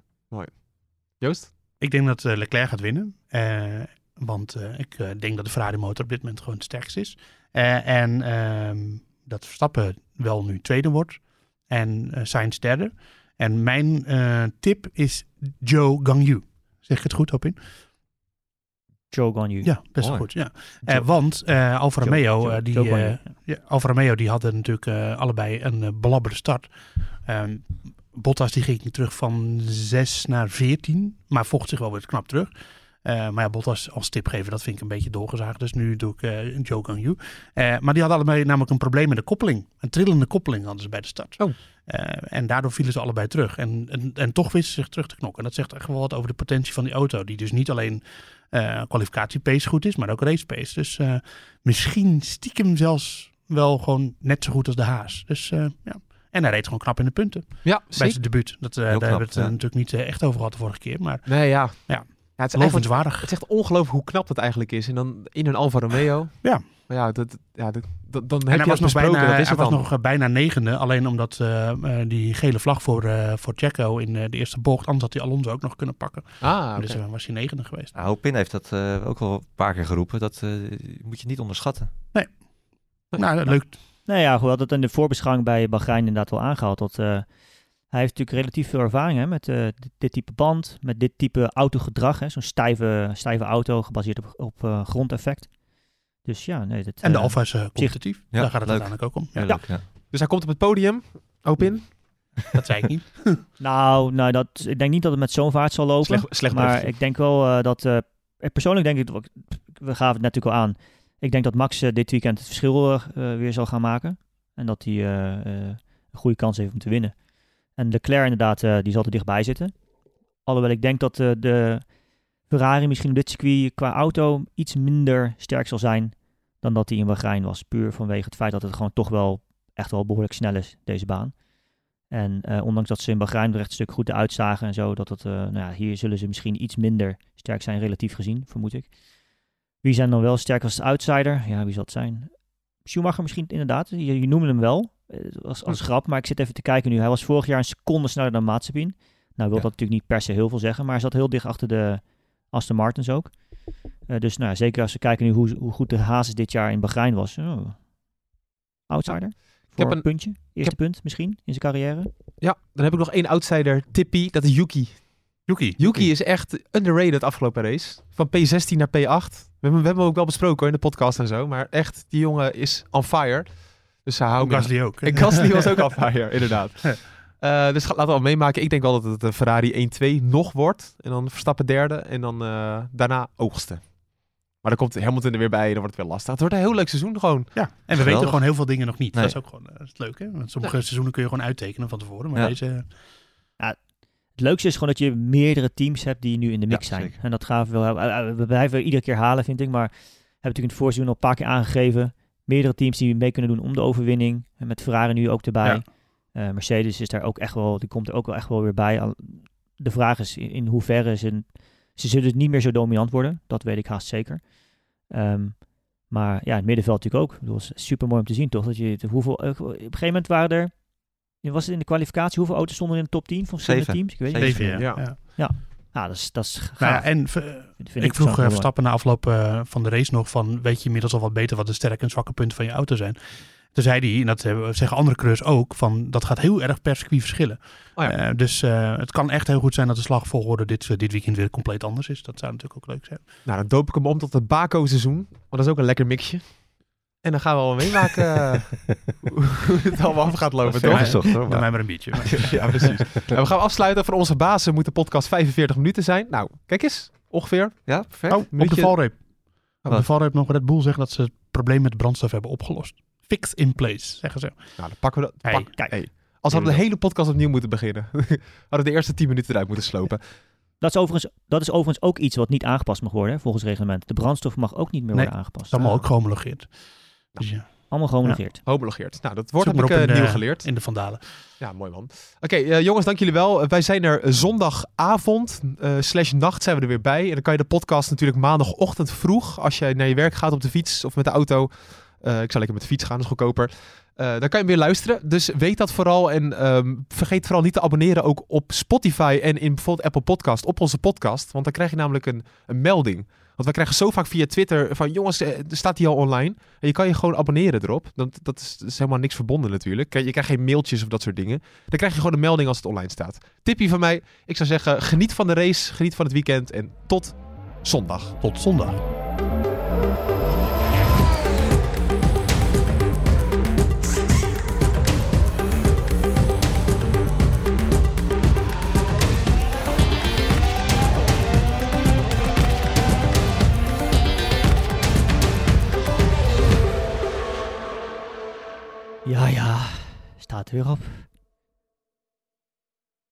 Joost? Ik denk dat eh, Leclerc gaat winnen. Eh, want eh, ik denk dat de Ferrari motor op dit moment gewoon het sterkst is. Eh, en ehm, dat Verstappen wel nu tweede wordt. En Sainz derde. En mijn eh, tip is Joe Gangyu. Zeg ik het goed op in? Joe Ganyu. Ja, best Mooi. goed. Ja. Eh, want eh Alfa Romeo, eh, die, eh, ja. Alfa Romeo, die hadden natuurlijk eh, allebei een eh, belabberde start. Ehm, Bottas die ging terug van 6 naar 14, maar vocht zich wel weer knap terug. Eh, maar ja, Bottas als tipgever, dat vind ik een beetje doorgezaagd. Dus nu doe ik eh Joe Gangyu. Eh maar die hadden allebei namelijk een probleem met de koppeling. Een trillende koppeling hadden ze bij de start. Oh. Eh, en daardoor vielen ze allebei terug. En, en, en toch wisten ze zich terug te knokken. En dat zegt echt wel wat over de potentie van die auto. Die dus niet alleen kwalificatie-pace goed is, maar ook race-pace. Dus eh, misschien stiekem zelfs wel gewoon net zo goed als de Haas. Dus eh, ja. En hij reed gewoon knap in de punten Ja, bij zijn debuut. Dat, eh, daar hebben we het eh, ja. natuurlijk niet eh, echt over gehad de vorige keer. Maar Nee, ja. Ja. Het is eigenlijk lovenswaardig. Het is echt ongelooflijk hoe knap dat eigenlijk is. En dan in een Alfa Romeo. Ja. Maar ja, dat, ja dat, dat- dan En heb hij je was, dat nog bijna, dat is hij was dan. nog eh, bijna negende. Alleen omdat eh, eh, die gele vlag voor, eh voor Checo in eh, de eerste bocht. Anders had hij Alonso ook nog kunnen pakken. Ah. Dus eh, was hij negende geweest. Nou, Hopin heeft dat eh, ook al een paar keer geroepen. Dat eh, moet je niet onderschatten. Nou, leuk. Nou ja, had het in de voorbeschouwing bij Bahrein inderdaad wel aangehaald. Dat, eh, hij heeft natuurlijk relatief veel ervaring hè, met eh, dit, dit type band, met dit type autogedrag. hè, Zo'n stijve, stijve auto gebaseerd op, op eh, grondeffect. Dus ja, nee, dat, En de eh, Alfa is competitief. Ja, Daar gaat het leuk. uiteindelijk ook om. Ja, Heel leuk, ja. Dus hij komt op het podium. Open. [LAUGHS] dat zei ik niet. [LAUGHS] Nou, nou dat, ik denk niet dat het met zo'n vaart zal lopen. Slecht, slecht maar ik denk wel eh, dat... eh, persoonlijk denk ik... We gaven het natuurlijk al aan. Ik denk dat Max dit weekend het verschil weer zal gaan maken. En dat hij eh, eh, een goede kans heeft om te winnen. En Leclerc inderdaad, eh, die zal er dichtbij zitten. Alhoewel ik denk dat eh, de Ferrari misschien op dit circuit qua auto iets minder sterk zal zijn dan dat hij in Bahrein was. Puur vanwege het feit dat het gewoon toch wel echt wel behoorlijk snel is, deze baan. En eh, ondanks dat ze in Bahrein een stuk goed uitzagen en zo, dat het, nou ja, hier zullen ze misschien iets minder sterk zijn, relatief gezien, vermoed ik. Wie zijn dan wel sterk als outsider? Ja, wie zal het zijn? Schumacher misschien inderdaad. Je, noemde hem wel als, als grap, maar ik zit even te kijken nu. Hij was vorig jaar een seconde sneller dan Mazepin. Nou wil Ja. dat natuurlijk niet per se heel veel zeggen, maar hij zat heel dicht achter de Aston Martins ook. Eh, dus nou, ja, zeker als we kijken nu hoe, hoe goed de Hazes dit jaar in Bahrein was. Oh. Outsider? Voor heb een puntje? Eerste punt misschien in zijn carrière? Ja, dan heb ik nog één outsider tippie. Dat is Yuki. Yuki. Yuki is echt underrated afgelopen race. Van P16 naar P8. We hebben, we hebben hem ook wel besproken hoor, in de podcast en zo. Maar echt, die jongen is on fire. Dus houdt me. Gasly ook. En Gasly was ook [LAUGHS] on fire, inderdaad. Eh, dus laten we al meemaken. Ik denk wel dat het een Ferrari 1-2 nog wordt. En dan Verstappen derde. En dan eh, daarna oogsten. Maar dan komt Hamilton er weer bij en dan wordt het weer lastig. Het wordt een heel leuk seizoen gewoon. Ja, en we weten gewoon heel veel dingen nog niet. Nee. Dat is ook gewoon eh, dat is leuk, hè? Want sommige seizoenen kun je gewoon uittekenen van tevoren. Maar Ja. deze... Het leukste is gewoon dat je meerdere teams hebt die nu in de mix Ja, zijn. zeker. En dat gaan we wel. eh, eh, We blijven iedere keer halen, vind ik. Maar hebben natuurlijk in het voorseizoen al een paar keer aangegeven. Meerdere teams die mee kunnen doen om de overwinning. En met Ferrari nu ook erbij. Ja. Eh, Mercedes is daar ook echt wel. Die komt er ook wel echt wel weer bij. Al- De vraag is in, in hoeverre ze. Ze zullen niet meer zo dominant worden. Dat weet ik haast zeker. Ehm, maar ja, het middenveld natuurlijk ook. Ik bedoel, het is super mooi om te zien, toch? Dat je, hoeveel, eh, op een gegeven moment waren er. Was het in de kwalificatie? Hoeveel auto's stonden er in de top 10 van verschillende Zeven. teams? Ik weet het niet. Zeven, ja. Ja. ja. Ja, dat is, dat is gaaf. Nou ja, en eh, ik vroeg persoonlijk eh, Verstappen na afloop eh, van de race nog van... weet je inmiddels al wat beter wat de sterke en zwakke punten van je auto zijn? Toen zei hij, en dat zeggen andere coureurs ook... van dat gaat heel erg per circuit verschillen. Oh ja. Eh, dus eh, het kan echt heel goed zijn dat de slagvolgorde dit, dit weekend weer compleet anders is. Dat zou natuurlijk ook leuk zijn. Nou, dan doop ik hem om tot het Baco-seizoen. Want dat is ook een lekker mixje. En dan gaan we wel meemaken eh, [LAUGHS] hoe het allemaal af gaat lopen, toch? gezocht, hoor, Bij maar- mij maar een biertje. maar- [LAUGHS] ja, precies. En we gaan afsluiten. Voor onze bazen moet de podcast 45 minuten zijn. Nou, kijk eens. Ongeveer. Ja, perfect. Oh, op de valreep. Op de valreep nog Red Bull zeggen dat ze het probleem met brandstof hebben opgelost. Fix in place, zeggen ze. Nou, dan pakken we dat. Hey, pak- kijk. hey. Als we de hele podcast opnieuw moeten beginnen. [LAUGHS] hadden we de eerste 10 minuten eruit moeten slopen. Dat is, overigens, dat is overigens ook iets wat niet aangepast mag worden, hè, volgens reglement. De brandstof mag ook niet meer Nee, worden aangepast. Dat Ah. ook gehoomologeerd. Dus ja, Allemaal gehoomologeerd. Homologeerd. Nou, dat heb ik op eh, nieuw eh, geleerd. In de Vandalen. Ja, mooi man. Oké, eh, jongens, dank jullie wel. Wij zijn er zondagavond, slash nacht zijn we er weer bij. En dan kan je de podcast natuurlijk maandagochtend vroeg, als jij naar je werk gaat op de fiets of met de auto. Eh, ik zal lekker met de fiets gaan, dat is goedkoper. Eh, dan kan je hem weer luisteren. Dus weet dat vooral. En ehm, vergeet vooral niet te abonneren ook op Spotify en in bijvoorbeeld Apple Podcast op onze podcast. Want dan krijg je namelijk een, een melding Want wij krijgen zo vaak via Twitter van jongens, eh, staat die al online? En je kan je gewoon abonneren erop. Dat, dat, is, helemaal niks verbonden natuurlijk. Je krijgt geen mailtjes of dat soort dingen. Dan krijg je gewoon een melding als het online staat. Tipje van mij, ik zou zeggen, geniet van de race, geniet van het weekend en tot zondag. Tot zondag. Ja, ja. Staat er weer op.